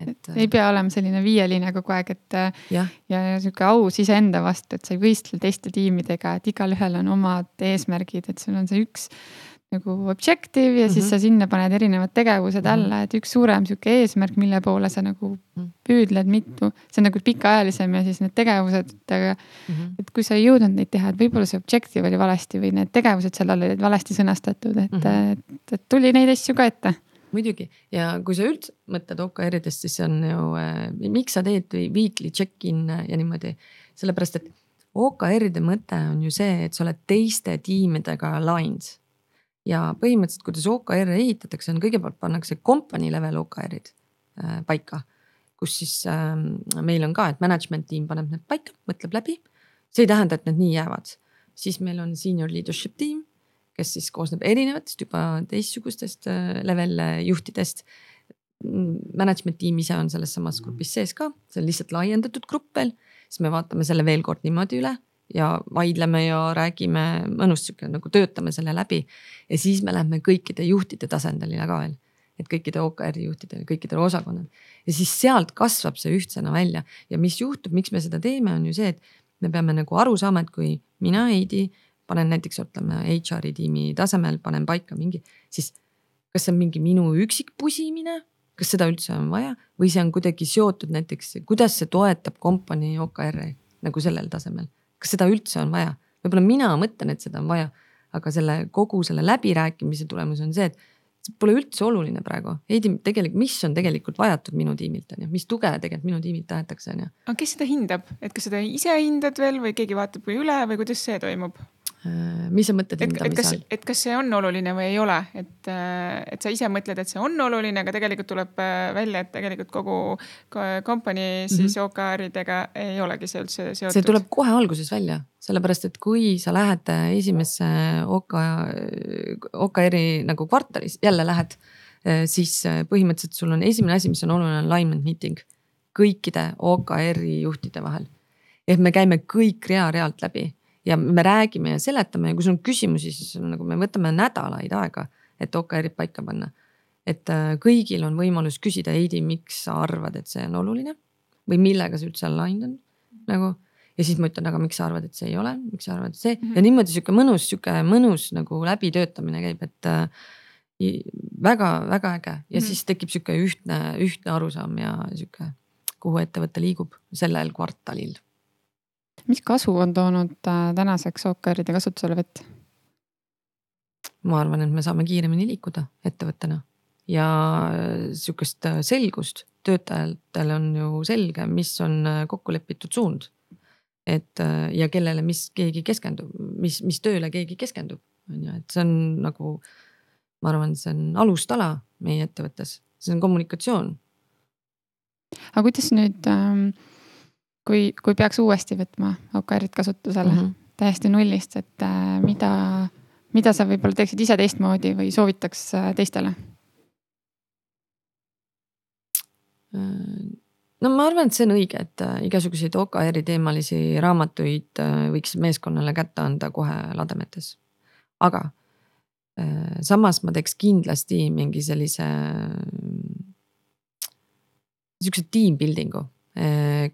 et ei pea olema selline viieline kogu aeg, et äh, ja, ja, ja sihuke aus iseenda vastu, et sa ei võistle teiste tiimidega, et igalühel on omad eesmärgid, et sul on see üks nagu objective ja mm -hmm. siis mhm. sa sinna paned erinevad tegevused mhm. alla, et üks suurem sihuke eesmärk, mille poole sa nagu mhm. püüdled mitu, see on nagu pikaajalisem ja siis need tegevused, aga mm. -hmm. et kui sa ei jõudnud neid teha, et võib-olla see objective oli valesti või need tegevused seal olid valesti sõnastatud, et mm, -hmm. et, et tuli neid asju ka ette muidugi ja kui sa üldse mõtled OKR-idest, siis see on ju äh,, miks sa teed weekly check-in'e ja niimoodi, sellepärast et OKR-ide mõte on ju see, et sa oled teiste tiimidega aligned ja põhimõtteliselt, kuidas OKR-e ehitatakse, on kõigepealt pannakse company level OKR-id äh, paika. kus siis äh, meil on ka, et management tiim paneb need paika, mõtleb läbi. see ei tähenda, et need nii jäävad, siis meil on senior leadership tiim, kes siis koosneb erinevatest juba teistsugustest äh, level juhtidest. Management tiim ise on selles samas grupis sees ka, see on lihtsalt laiendatud grupp veel, siis me vaatame selle veel kord niimoodi üle ja vaidleme ja räägime, mõnus sihuke nagu töötame selle läbi. ja siis me lähme kõikide juhtide tasandile ka veel, et kõikide OKR-i juhtidele, kõikidele osakonnad. Ja siis sealt kasvab see ühtsena välja. Ja mis juhtub, miks me seda teeme, on ju see, et me peame nagu aru saama, et kui mina, Heidi, panen näiteks ütleme HR-i tiimi tasemel, panen paika mingi, siis kas see on mingi minu üksik pusimine? Kas seda üldse on vaja? Või see on kuidagi seotud näiteks, kuidas see toetab kompanii OKR-i nagu sellel tasemel kas seda üldse on vaja? võib-olla mina mõtlen, et seda on vaja, aga selle kogu selle läbirääkimise tulemus on see, et see pole üldse oluline praegu. Heidi, tegelikult, mis on tegelikult vajatud minu tiimilt on ju, mis tuge tegelikult minu tiimilt tahetakse on ju. aga kes seda hindab, et kas seda ise hindad veel või keegi vaatab või üle või kuidas see toimub? Äh, mis sa mõtled hindamise all? et kas see on oluline või ei ole, et, äh, et sa ise mõtled, et see on oluline, aga tegelikult tuleb äh, välja, et tegelikult kogu kompanii siis mm -hmm. OKR-idega ei olegi see üldse seotud. see tuleb kohe alguses välja, sellepärast et kui sa lähed esimesse OK, OKR-i nagu kvartalis, jälle lähed, siis põhimõtteliselt sul on esimene asi, mis on oluline, on alignment meeting kõikide OKR-i juhtide vahel. ehk me käime kõik rea-realt läbi ja me räägime ja seletame ja kui sul on küsimusi, siis nagu me võtame nädalaid aega, et OKR-id paika panna. et äh, kõigil on võimalus küsida, Heidi, miks sa arvad, et see on oluline või millega see üldse aligned on nagu. ja siis ma ütlen, aga miks sa arvad, et see ei ole, miks sa arvad, et see mm -hmm. ja niimoodi sihuke mõnus, sihuke mõnus nagu läbitöötamine käib, et äh, väga-väga äge ja mm -hmm. siis tekib sihuke ühtne, ühtne arusaam ja sihuke, kuhu ettevõte liigub sellel kvartalil mis kasu on toonud äh, tänaseks OKR-ide kasutuselevõtt? ma arvan, et me saame kiiremini liikuda ettevõttena ja äh, sihukest äh, selgust töötajatel on ju selge, mis on kokku lepitud suund. et ja kellele, mis keegi keskendub, mis, mis tööle keegi keskendub, on ju, et see on nagu. ma arvan, see on alustala meie ettevõttes, see on kommunikatsioon. aga kuidas nüüd ähm kui, kui peaks uuesti võtma OKR-id kasutusele mm -hmm. täiesti nullist, et äh, mida, mida sa võib-olla teeksid ise teistmoodi või soovitaks äh, teistele? no ma arvan, et see on õige, et äh, igasuguseid OKR-i teemalisi raamatuid võiks meeskonnale kätte anda kohe lademetes. aga samas ma teeks kindlasti mingi sellise sihukese team building'u Äh,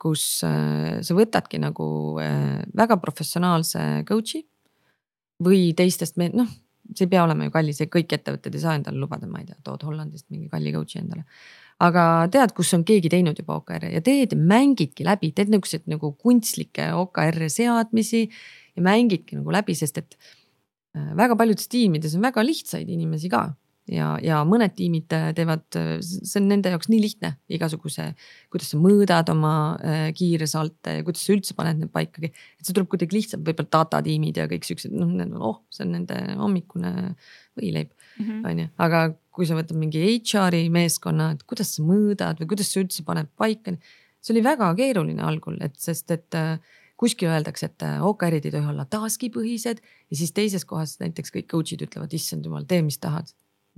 kus äh, sa võtadki nagu äh, väga professionaalse coach'i. või teistest me noh, see ei pea olema ju kallis, kõik ettevõtted ei saa endale lubada, ma ei tea, tood Hollandist mingi kalli coach'i endale. aga tead, kus on keegi teinud juba OKR-e ja teed, mängidki läbi, teed niisuguseid nagu kunstlikke OKR-e seadmisi ja mängidki nagu läbi, sest et väga paljudes tiimides on väga lihtsaid inimesi ka ja, ja mõned tiimid teevad, see on nende jaoks nii lihtne, igasuguse, kuidas sa mõõdad oma äh, kiiresalte ja kuidas sa üldse paned need paikagi. et see tuleb kuidagi lihtsam, võib-olla data tiimid ja kõik siuksed, noh, oh, see on nende hommikune võileib -hmm. on ju, aga kui sa võtad mingi HR-i meeskonna, et kuidas sa mõõdad või kuidas sa üldse paned paika. see oli väga keeruline algul, et sest, et äh, kuskil öeldakse, et äh, OKR-id ei tohi olla task'i põhised ja siis teises kohas näiteks kõik coach'id ütlevad, issand jumal, tee, mis tahad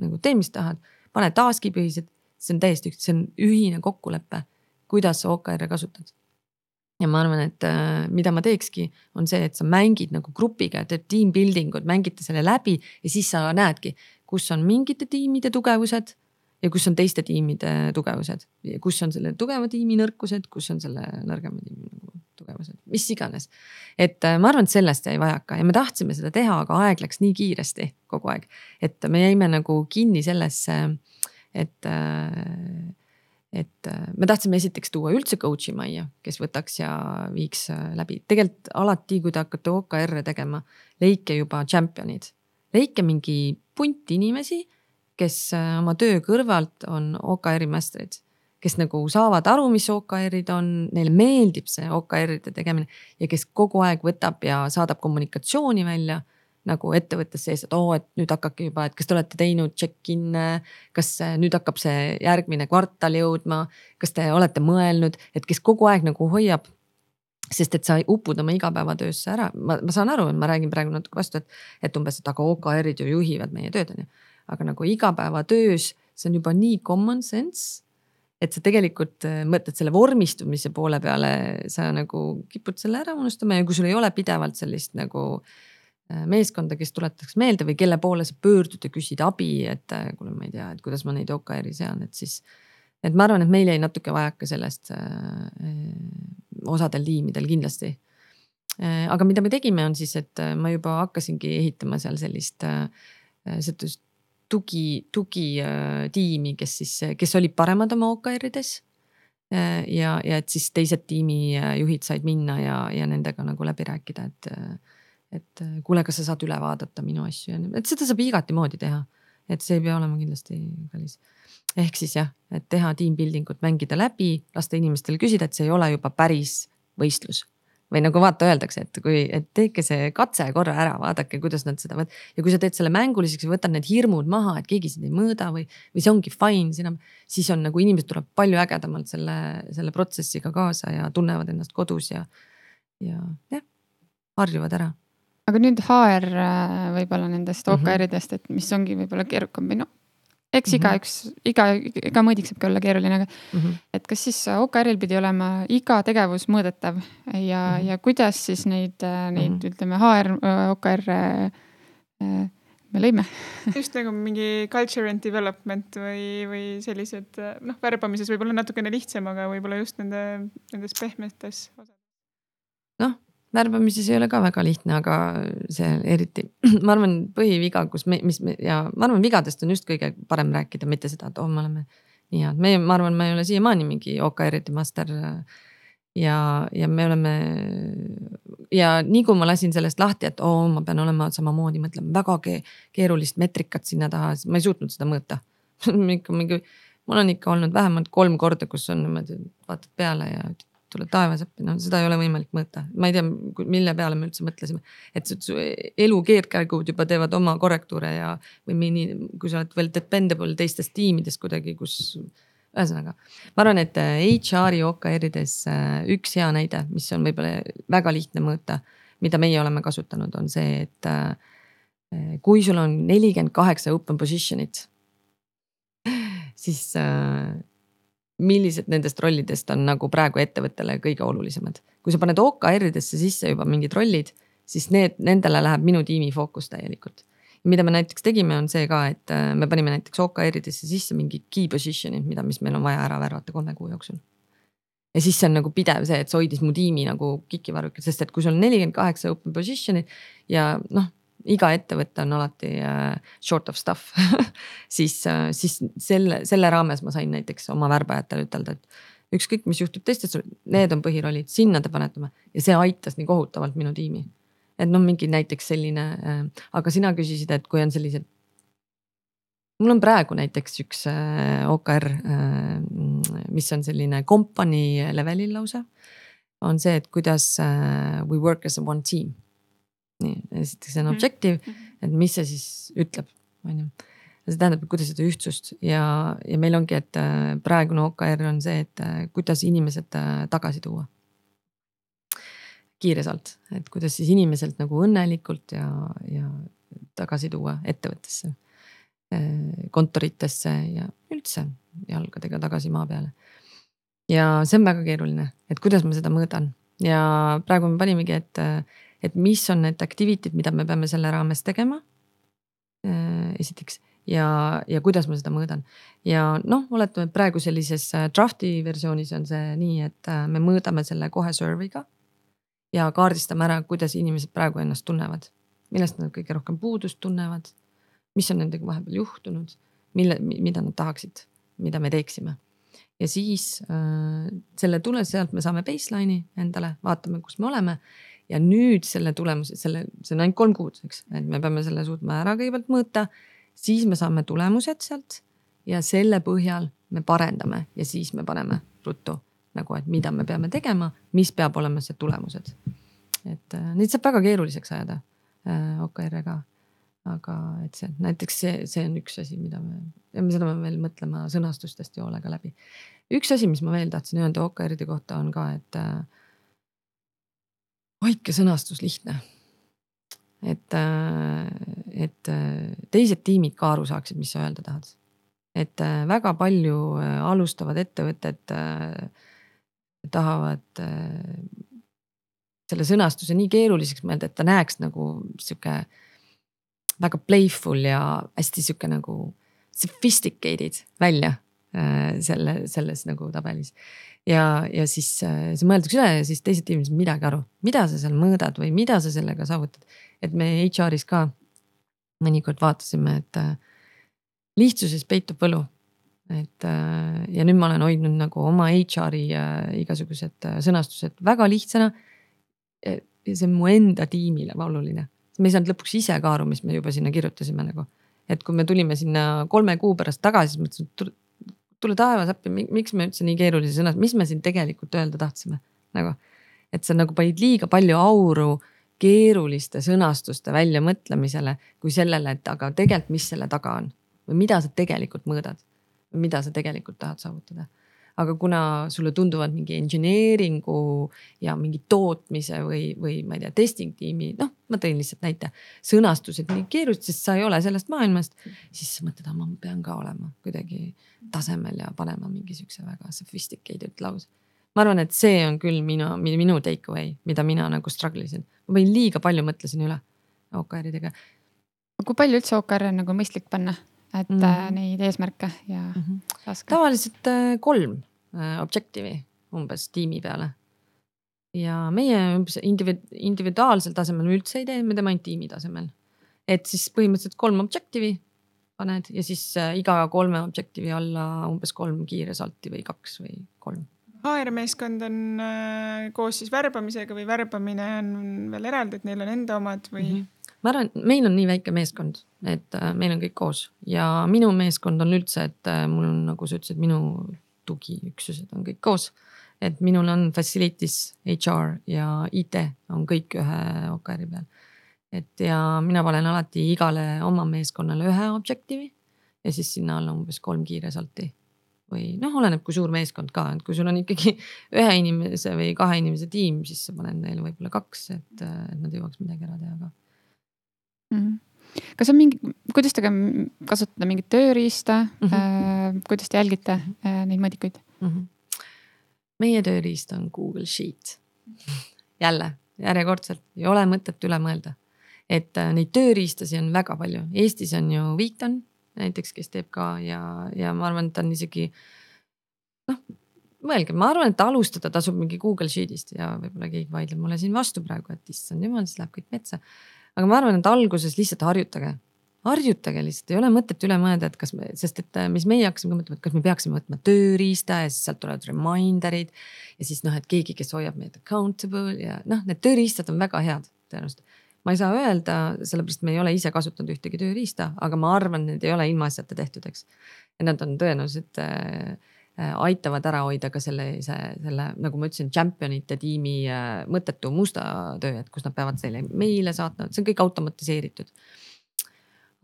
nagu tee, mis tahad, pane task'i põhised, see on täiesti, see on ühine kokkulepe, kuidas sa OKR-e kasutad. ja ma arvan, et äh, mida ma teekski, on see, et sa mängid nagu grupiga, teed team building ut, mängite selle läbi ja siis sa näedki, kus on mingite tiimide tugevused ja kus on teiste tiimide tugevused kus on selle tugeva tiimi nõrkused, kus on selle nõrgema tiimi nagu tugevused, mis iganes. et äh, ma arvan, et sellest jäi vajaka ja me tahtsime seda teha, aga aeg läks nii kiiresti kogu aeg, et me jäime nagu kinni sellesse, et äh, et äh, me tahtsime esiteks tuua üldse coach'i majja, kes võtaks ja viiks läbi, tegelikult alati, kui te hakkate OKR-e tegema, leidke juba champion'id, leidke mingi punt inimesi kes oma töö kõrvalt on OKR-i master'id, kes nagu saavad aru, mis OKR-id on, neile meeldib see OKR-ide tegemine ja kes kogu aeg võtab ja saadab kommunikatsiooni välja nagu ettevõttes sees, et oo, et nüüd hakake juba, et kas te olete teinud check-in'e, kas nüüd hakkab see järgmine kvartal jõudma, kas te olete mõelnud, et kes kogu aeg nagu hoiab sest et sa upud oma igapäevatöösse ära, ma, ma saan aru, ma räägin praegu natuke vastu, et, et umbes, et aga OKR-id ju juhivad meie tööd, on ju aga nagu igapäevatöös, see on juba nii common sense. Et sa tegelikult äh, mõtled selle vormistumise poole peale, sa nagu kipud selle ära unustama ja kui sul ei ole pidevalt sellist nagu äh, meeskonda, kes tuletaks meelde või kelle poole sa pöördud ja küsid abi, et äh, kuule, ma ei tea, et kuidas ma neid OKR-i sean, et siis. et ma arvan, et meil jäi natuke vajaka sellest äh, osadel tiimidel kindlasti äh,. aga mida me tegime, on siis, et ma juba hakkasingi ehitama seal sellist äh, sellist tugi, tugitiimi, kes siis, kes olid paremad oma OKR-ides. ja, ja et siis teised tiimijuhid said minna ja, ja nendega nagu läbi rääkida, et, et kuule, kas sa saad üle vaadata minu asju ja et seda saab igati moodi teha. et see ei pea olema kindlasti kallis. ehk siis jah, et teha team building ut, mängida läbi, lasta inimestel küsida, et see ei ole juba päris võistlus või nagu vaata, öeldakse, et kui, et tehke see katse korra ära, vaadake, kuidas nad seda võtavad. ja kui sa teed selle mänguliseks ja võtad need hirmud maha, et keegi sind ei mõõda või, või see ongi fine, sina, siis on nagu inimesed tulevad palju ägedamalt selle, selle protsessiga kaasa ja tunnevad ennast kodus ja, ja jah, harjuvad ära aga nüüd HR äh, võib-olla nendest OKR-idest, et mis ongi võib-olla keerukam või noh, eks mhm. igaüks, iga, iga mõõdik saabki olla keeruline, aga mm -hmm. et kas siis OKR-il pidi olema iga tegevus mõõdetav ja mm, -hmm. ja kuidas siis neid, neid mm -hmm. ütleme HR, OKR-e äh, me lõime *laughs* just nagu mingi culture and development või, või sellised noh, värbamises võib-olla natukene lihtsam, aga võib-olla just nende, nendes pehmetes osades. noh värbamises ei ole ka väga lihtne, aga see eriti, *clears throat* ma arvan, põhiviga, kus me, mis me ja ma arvan, vigadest on just kõige parem rääkida, mitte seda, et oh, me oleme nii head, meie, ma arvan, ma ei ole siiamaani mingi OKR-ide master. ja, ja me oleme ja nii kui ma lasin sellest lahti, et oo oh,, ma pean olema samamoodi, mõtlema väga keerulist meetrikat sinna taha, siis ma ei suutnud seda mõõta *laughs* ikka mingi, mul on ikka olnud vähemalt kolm korda, kus on niimoodi, vaatad peale ja tule taevasappi, noh seda ei ole võimalik mõõta, ma ei tea, mille peale me üldse mõtlesime. et elu keerdkäigud juba teevad oma korrektuure ja, või mõni, kui sa oled veel dependable teistest tiimidest kuidagi, kus. ühesõnaga, ma arvan, et HR-i äh, OKR-ides äh, üks hea näide, mis on võib-olla väga lihtne mõõta, mida meie oleme kasutanud, on see, et äh, kui sul on nelikümmend kaheksa open position'it siis millised nendest rollidest on nagu praegu ettevõttele kõige olulisemad. kui sa paned OKR-idesse sisse juba mingid rollid, siis need, nendele läheb minu tiimi fookus täielikult. mida me näiteks tegime, on see ka, et äh, me panime näiteks OKR-idesse sisse mingi key position'id, mida, mis meil on vaja ära värvata kolme kuu jooksul. ja siis see on nagu pidev see, et see hoidis mu tiimi nagu kikivarrukil, sest et kui sul on nelikümmend kaheksa open position'i ja noh iga ettevõte on alati äh, short of stuff *laughs* siis äh,, siis selle, selle raames ma sain näiteks oma värbajatele ütelda, et ükskõik, mis juhtub teistes, need on põhirollid, sinna te panetame ja see aitas nii kohutavalt minu tiimi. et noh, mingi näiteks selline äh,, aga sina küsisid, et kui on sellised. mul on praegu näiteks üks OKR mis on selline kompanii levelil lausa. on see, et kuidas we work as a one team nii, esiteks see on mhm. objective mm, -hmm. et mis see siis ütleb, on ju. see tähendab, kuidas seda ühtsust ja, ja meil ongi, et äh, praegune OKR on see, et äh, kuidas inimesed äh, tagasi tuua. kiiresalt, et kuidas siis inimeselt nagu õnnelikult ja, ja tagasi tuua ettevõttesse, kontoritesse ja üldse jalgadega tagasi maa peale. ja see on väga keeruline, et kuidas ma seda mõõdan ja praegu me panimegi, et et mis on need activity'd, mida me peame selle raames tegema. Äh, esiteks ja, ja kuidas ma seda mõõdan ja noh, oletame, et praegu sellises äh, draft'i versioonis on see nii, et äh, me mõõdame selle kohe survey'ga. ja kaardistame ära, kuidas inimesed praegu ennast tunnevad, millest nad kõige rohkem puudust tunnevad. mis on nendega vahepeal juhtunud, mille, mida nad tahaksid, mida me teeksime ja siis äh, selle tule sealt me saame baseline'i endale, vaatame, kus me oleme ja nüüd selle tulemuse, selle, see on ainult kolm kuud, eks, et me peame selle suutma ära kõigepealt mõõta, siis me saame tulemused sealt ja selle põhjal me parendame ja siis me paneme ruttu nagu, et mida me peame tegema, mis peab olema see tulemused. et äh, neid saab väga keeruliseks ajada äh, OKR-ega. aga et see näiteks see, see on üks asi, mida me, me seda peame veel mõtlema sõnastustest ja hoolega läbi. üks asi, mis ma veel tahtsin öelda OKR-ide kohta on ka, et hoidke sõnastus lihtne. et, äh, et äh, teised tiimid ka aru saaksid, mis sa öelda tahad. et äh, väga palju alustavad ettevõtted tahavad selle sõnastuse nii keeruliseks mõelda, et ta näeks nagu sihuke väga playful ja hästi sihuke nagu sophisticated välja selle, selles nagu tabelis ja, ja siis äh, see mõeldakse üle ja siis teised tiimid ei midagi aru, mida sa seal mõõdad või mida sa sellega saavutad. et me HR-is ka mõnikord vaatasime, et äh, lihtsuses peitub võlu. et äh, ja nüüd ma olen hoidnud nagu oma HR-i igasugused sõnastused väga lihtsana. ja see on mu enda tiimile oluline, me ei saanud lõpuks ise ka aru, mis me juba sinna kirjutasime nagu. et kui me tulime sinna kolme kuu pärast tagasi, siis mõtlesin, et tule taevas appi, miks me üldse nii keerulise sõna, mis me siin tegelikult öelda tahtsime nagu. et sa nagu panid liiga palju auru keeruliste sõnastuste väljamõtlemisele kui sellele, et aga tegelikult, mis selle taga on või mida sa tegelikult mõõdad mida sa tegelikult tahad saavutada. Aga kuna sulle tunduvad mingi engineering'u ja mingi tootmise või, või ma ei tea, testing tiimi, noh, ma tõin lihtsalt näite, sõnastused nii keerulised, sest sa ei ole sellest maailmast, siis sa mõtled, ma pean ka olema kuidagi tasemel ja panema mingi siukse väga sophisticated lause ma arvan, et see on küll minu, minu take away, mida mina nagu struggle isin. ma võin liiga palju mõtlesin üle OKR-idega. kui palju üldse OKR-e on nagu mõistlik panna, et mm -hmm. neid eesmärke ja mm -hmm. taske? tavaliselt äh, kolm objective'i umbes tiimi peale. ja meie umbes individu individuaalsel tasemel me üldse ei tee, me teeme ainult tiimi tasemel. et siis põhimõtteliselt kolm objective'i paned ja siis äh, iga kolme objective'i alla umbes kolm kiire salti või kaks või kolm HR-meeskond on äh, koos siis värbamisega või värbamine on veel eraldi, et neil on enda omad või mm? -hmm. ma arvan, meil on nii väike meeskond, et äh, meil on kõik koos ja minu meeskond on üldse, et äh, mul on, nagu sa ütlesid, minu tugiüksused on kõik koos. et minul on facilities, HR ja IT on kõik ühe OKR-i peal. et ja mina panen alati igale oma meeskonnale ühe objective'i ja siis sinna alla umbes kolm kiire salti või noh, oleneb, kui suur meeskond ka, et kui sul on ikkagi ühe inimese või kahe inimese tiim, siis sa paned neile võib-olla kaks, et, et nad jõuaks midagi ära teha ka mm. -hmm kas on mingi, kuidas te kasutate mingit tööriista mm, -hmm. kuidas te jälgite äh, neid mõõdikuid mm? -hmm. meie tööriist on Google Sheet. jälle, järjekordselt ei ole mõtet üle mõelda, et äh, neid tööriistasid on väga palju, Eestis on ju Wheaton näiteks, kes teeb ka ja, ja ma arvan, et ta on isegi noh, mõelge, ma arvan, et alustada tasub mingi Google Sheet'ist ja võib-olla keegi vaidleb mulle siin vastu praegu, et issand jumal, siis läheb kõik metsa. Aga ma arvan, et alguses lihtsalt harjutage, harjutage lihtsalt, ei ole mõtet üle mõelda, et kas me, sest et mis meie hakkasime mõtlema, et kas me peaksime võtma tööriista ja siis sealt tulevad reminder'id. ja siis noh, et keegi, kes hoiab meid accountable ja noh, need tööriistad on väga head tõenäoliselt ma ei saa öelda, sellepärast me ei ole ise kasutanud ühtegi tööriista, aga ma arvan, need ei ole ilmaasjata tehtud, eks. ja nad on tõenäoliselt äh, äh, aitavad ära hoida ka selle, see, selle, nagu ma ütlesin, champion'ite tiimi äh, mõttetu musta töö, et kus nad peavad teile meile saatma, see on kõik automatiseeritud.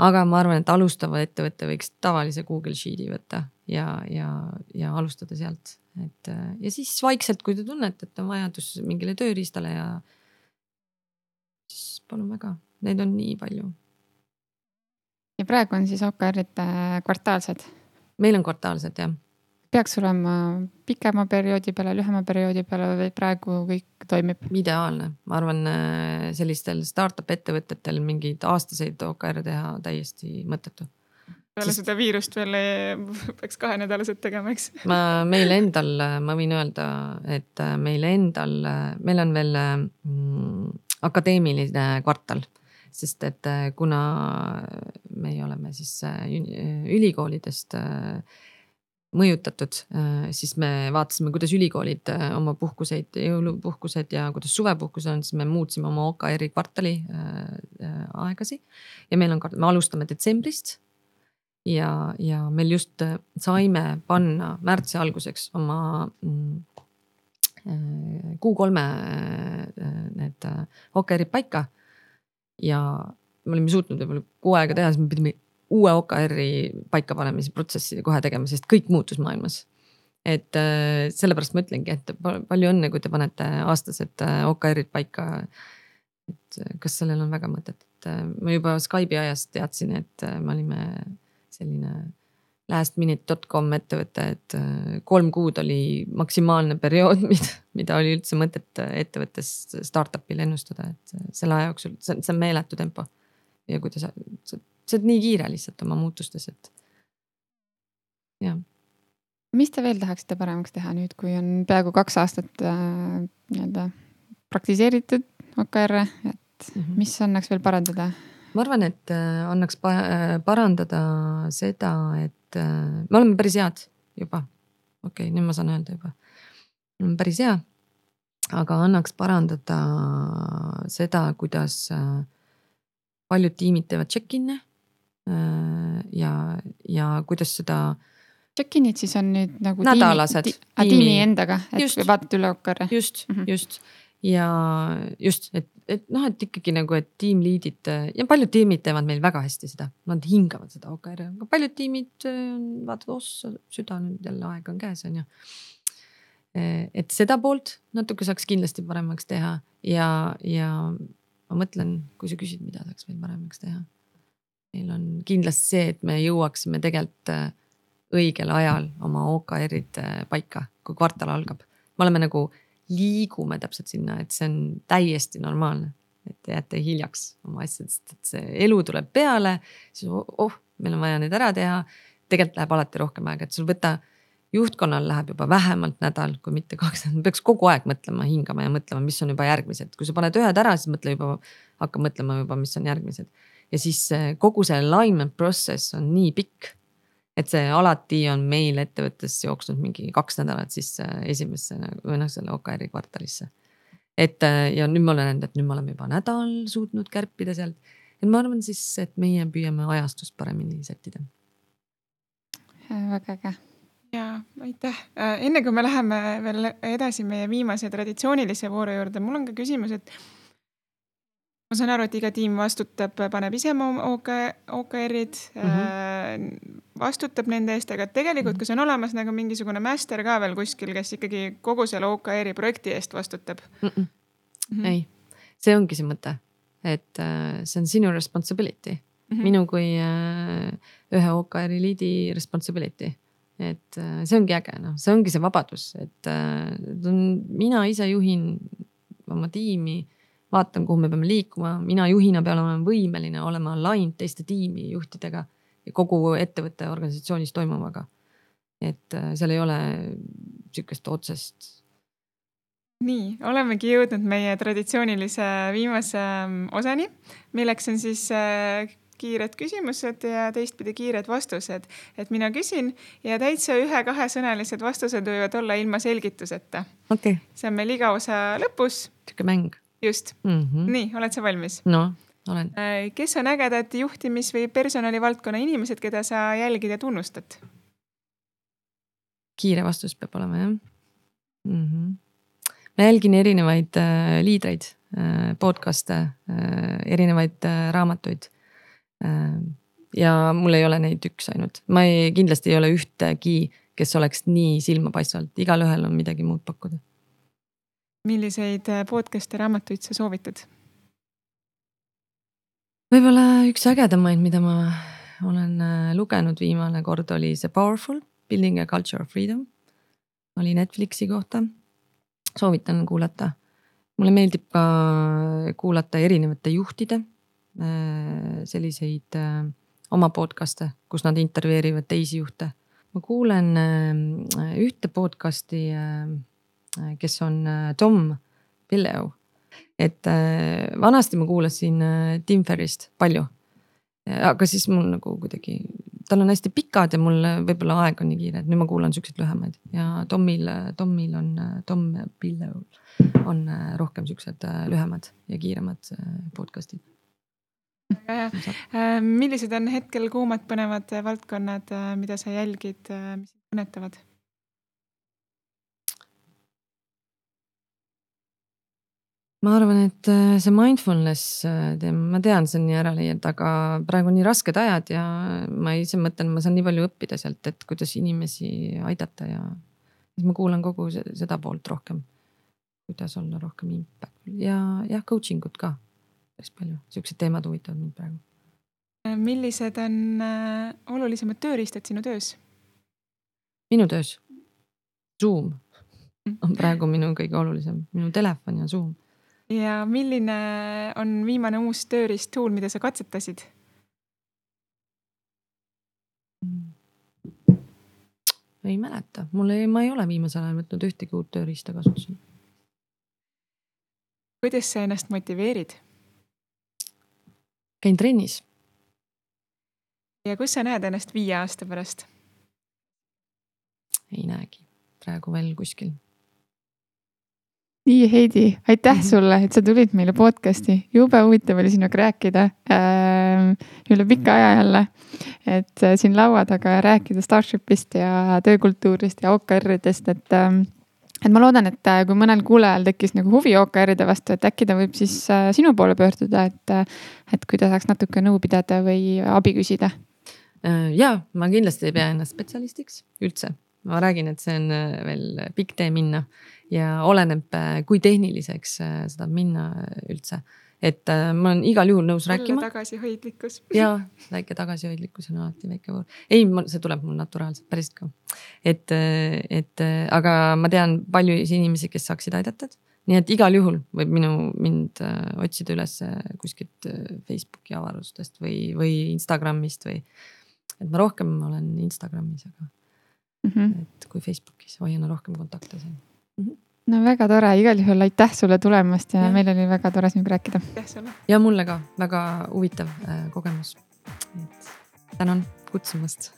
aga ma arvan, et alustav ettevõte võiks tavalise Google Sheet'i võtta ja, ja, ja alustada sealt, et äh, ja siis vaikselt, kui te tunnete, et on vajadus mingile tööriistale ja palun väga, neid on nii palju. ja praegu on siis OKR-id äh, kvartaalsed? meil on kvartaalsed jah. Peaks olema pikema perioodi peale, lühema perioodi peale või praegu kõik toimib? ideaalne, ma arvan, äh, sellistel startup ettevõtetel mingeid aastaseid OKR teha täiesti mõttetu peale Sest... seda viirust veel *laughs* peaks kahenädalased tegema, eks? ma, meil endal, ma võin öelda, et äh, meil endal, meil on veel mm, akadeemiline kvartal sest et äh, kuna meie oleme siis äh, ülikoolidest äh, mõjutatud, siis me vaatasime, kuidas ülikoolid oma puhkuseid, jõulupuhkused ja kuidas suvepuhkus on, siis me muutsime oma OKR-i kvartali aegasi. ja meil on, me alustame detsembrist. ja, ja meil just saime panna märtsi alguseks oma mm, Q3 need OKR-id paika. ja me olime suutnud võib-olla kuu aega teha, siis me pidime uue OKR-i paikapanemise protsessi kohe tegema, sest kõik muutus maailmas. et äh, sellepärast ma ütlengi, et palju õnne, kui te panete aastased äh, OKR-id paika. et äh, kas sellel on väga mõtet, et ma juba Skype'i ajast teadsin, et me olime selline lastminute.com ettevõte, et kolm kuud oli maksimaalne periood, *laughs* mida, mida oli üldse mõtet ettevõttes startup'il ennustada, et selle aja jooksul, see on, see on meeletu tempo. Ja kui te, sa, sa, sa oled nii kiire lihtsalt oma muutustes, et jah. mis te veel tahaksite paremaks teha nüüd, kui on peaaegu kaks aastat äh, nii-öelda praktiseeritud OKR-e, et mm -hmm. mis annaks veel parandada? ma arvan, et äh, annaks parandada seda, et et äh, me oleme päris head juba. okei okay,, nüüd ma saan öelda juba. päris hea. aga annaks parandada seda, kuidas äh, paljud tiimid teevad check-in'e. Äh, ja, ja kuidas seda. Check-in'id siis on nüüd nagu. nädalased. Tiimi, tiimi, tiimi endaga, et just, vaatad üle OKR-e. just mm, -hmm. just ja just, et, et noh, et ikkagi nagu, et tiimliidid ja paljud tiimid teevad meil väga hästi seda, nad hingavad seda OKR-i, aga paljud tiimid vaatavad, ossa süda nüüd jälle aeg on käes, on ju. et seda poolt natuke saaks kindlasti paremaks teha ja, ja ma mõtlen, kui sa küsid, mida saaks veel paremaks teha. meil on kindlasti see, et me jõuaksime tegelikult äh, õigel ajal oma OKR-id äh, paika, kui kvartal algab. me oleme nagu, liigume täpselt sinna, et see on täiesti normaalne. et te jääte hiljaks oma asjadest, et see elu tuleb peale, siis oh, meil on vaja need ära teha. tegelikult läheb alati rohkem aega, et sul võta juhtkonnal läheb juba vähemalt nädal, kui mitte kaks peaks kogu aeg mõtlema, hingama ja mõtlema, mis on juba järgmised, kui sa paned ühed ära, siis mõtle juba, hakka mõtlema juba, mis on järgmised. ja siis kogu see alignment process on nii pikk. et see alati on meil ettevõttes jooksnud mingi kaks nädalat sisse esimesse või noh, selle OKR-i kvartalisse. et ja nüüd ma olen näinud, et nüüd me oleme juba nädal suutnud kärpida sealt. et ma arvan siis, et meie püüame ajastust paremini sättida. väga äge ja aitäh, äh, enne kui me läheme veel edasi meie viimase traditsioonilise vooru juurde, mul on ka küsimus, et ma saan aru, et iga tiim vastutab, paneb ise oma OK, OKR-id mm, -hmm. vastutab nende eest, aga tegelikult, kas on olemas nagu mingisugune master ka veel kuskil, kes ikkagi kogu selle OKR-i projekti eest vastutab mm? -mm. Mm -hmm. ei, see ongi see mõte, et äh, see on sinu responsibility mm, -hmm. minu kui ühe OKR-i liidi responsibility et äh, see ongi äge, noh, see ongi see vabadus, et äh, mina ise juhin oma tiimi, vaatan, kuhu me peame liikuma, mina juhina pean olema võimeline olema aligned teiste tiimijuhtidega ja kogu ettevõtte organisatsioonis toimuvaga. et äh, seal ei ole sihukest otsest. nii, olemegi jõudnud meie traditsioonilise viimase ähm, osani, milleks on siis kiired küsimused ja teistpidi kiired vastused. et mina küsin ja täitsa ühe-kahesõnalised vastused võivad olla ilma selgituseta okay.. see on meil iga osa lõpus. sihuke mäng. just mm. -hmm. nii, oled sa valmis? noh, olen. Äh, kes on ägedad juhtimis- või personalivaldkonna inimesed, keda sa jälgid ja tunnustad? kiire vastus peab olema jah mm. -hmm. ma jälgin erinevaid äh, liidreid äh,, podcast'e äh,, erinevaid äh, raamatuid ja mul ei ole neid üks ainult, ma ei, kindlasti ei ole ühtegi, kes oleks nii silmapaistvalt, igalühel on midagi muud pakkuda. milliseid äh, podcast'e, raamatuid sa soovitad? võib-olla üks ägedamaid, mida ma olen äh, lugenud viimane kord oli see Powerful, Building a culture of freedom. oli Netflixi kohta, soovitan kuulata. mulle meeldib ka kuulata erinevate juhtide Äh, selliseid äh, oma podcast'e, kus nad intervjueerivad teisi juhte. ma kuulen äh, ühte podcast'i, kes on Tom Pilleu. et vanasti ma kuulasin Tim Ferrist palju. aga siis mul nagu kuidagi, tal on hästi pikad ja mul võib-olla aeg on nii kiire, et nüüd ma kuulan siukseid lühemaid ja Tomil, Tomil on, Tom Pilleul on rohkem siuksed lühemad ja kiiremad podcast'id väga hea. Äh, millised on hetkel kuumad põnevad valdkonnad, äh, mida sa jälgid, äh, mis kõnetavad? ma arvan, et see mindfulness teema, ma tean, see on nii ära leiad, aga praegu on nii rasked ajad ja ma ise mõtlen, ma saan nii palju õppida sealt, et kuidas inimesi aidata ja siis ma kuulan kogu seda poolt rohkem. kuidas olla rohkem impact ja jah, coaching ut ka päris palju, siuksed teemad huvitavad mind praegu. millised on äh, olulisemad tööriistad sinu töös? minu töös? Zoom on praegu minu kõige olulisem, minu telefon ja Zoom. ja milline on viimane uus tööriist, tool, mida sa katsetasid? ei mäleta, mul ei, ma ei ole viimasel ajal võtnud ühtegi uut tööriista kasutusele. kuidas sa ennast motiveerid? Käin trennis. ja kus sa näed ennast viie aasta pärast? ei näegi, praegu veel kuskil. nii, Heidi, aitäh mm -hmm. sulle, et sa tulid meile podcast'i, jube huvitav oli sinuga rääkida äh, üle pika aja jälle. et äh, siin laua taga rääkida Starshipist ja töökultuurist ja OKR-idest, et äh, et ma loodan, et äh, kui mõnel kuulajal tekkis nagu huvi OKR-ide vastu, et äkki ta võib siis äh, sinu poole pöörduda, et, et kui ta saaks natuke nõu pidada või abi küsida. ja ma kindlasti ei pea ennast spetsialistiks üldse, ma räägin, et see on veel pikk tee minna ja oleneb, kui tehniliseks sa tahad minna üldse et äh, ma olen igal juhul nõus Jälle rääkima. tagasihoidlikkus. *laughs* ja väike tagasihoidlikkus on alati väike pool, ei, see tuleb mul naturaalselt päriselt ka. et, et aga ma tean paljusid inimesi, kes saaksid aidata. nii et igal juhul võib minu, mind äh, otsida üles kuskilt äh, Facebooki avarustest või, või Instagramist või. et ma rohkem olen Instagramis, aga mm -hmm. et kui Facebookis hoian rohkem kontakte seal mm. -hmm no väga tore, igal juhul aitäh sulle tulemast ja, ja. meil oli väga tore sinuga rääkida. ja mulle ka väga huvitav äh, kogemus. et tänan kutsumast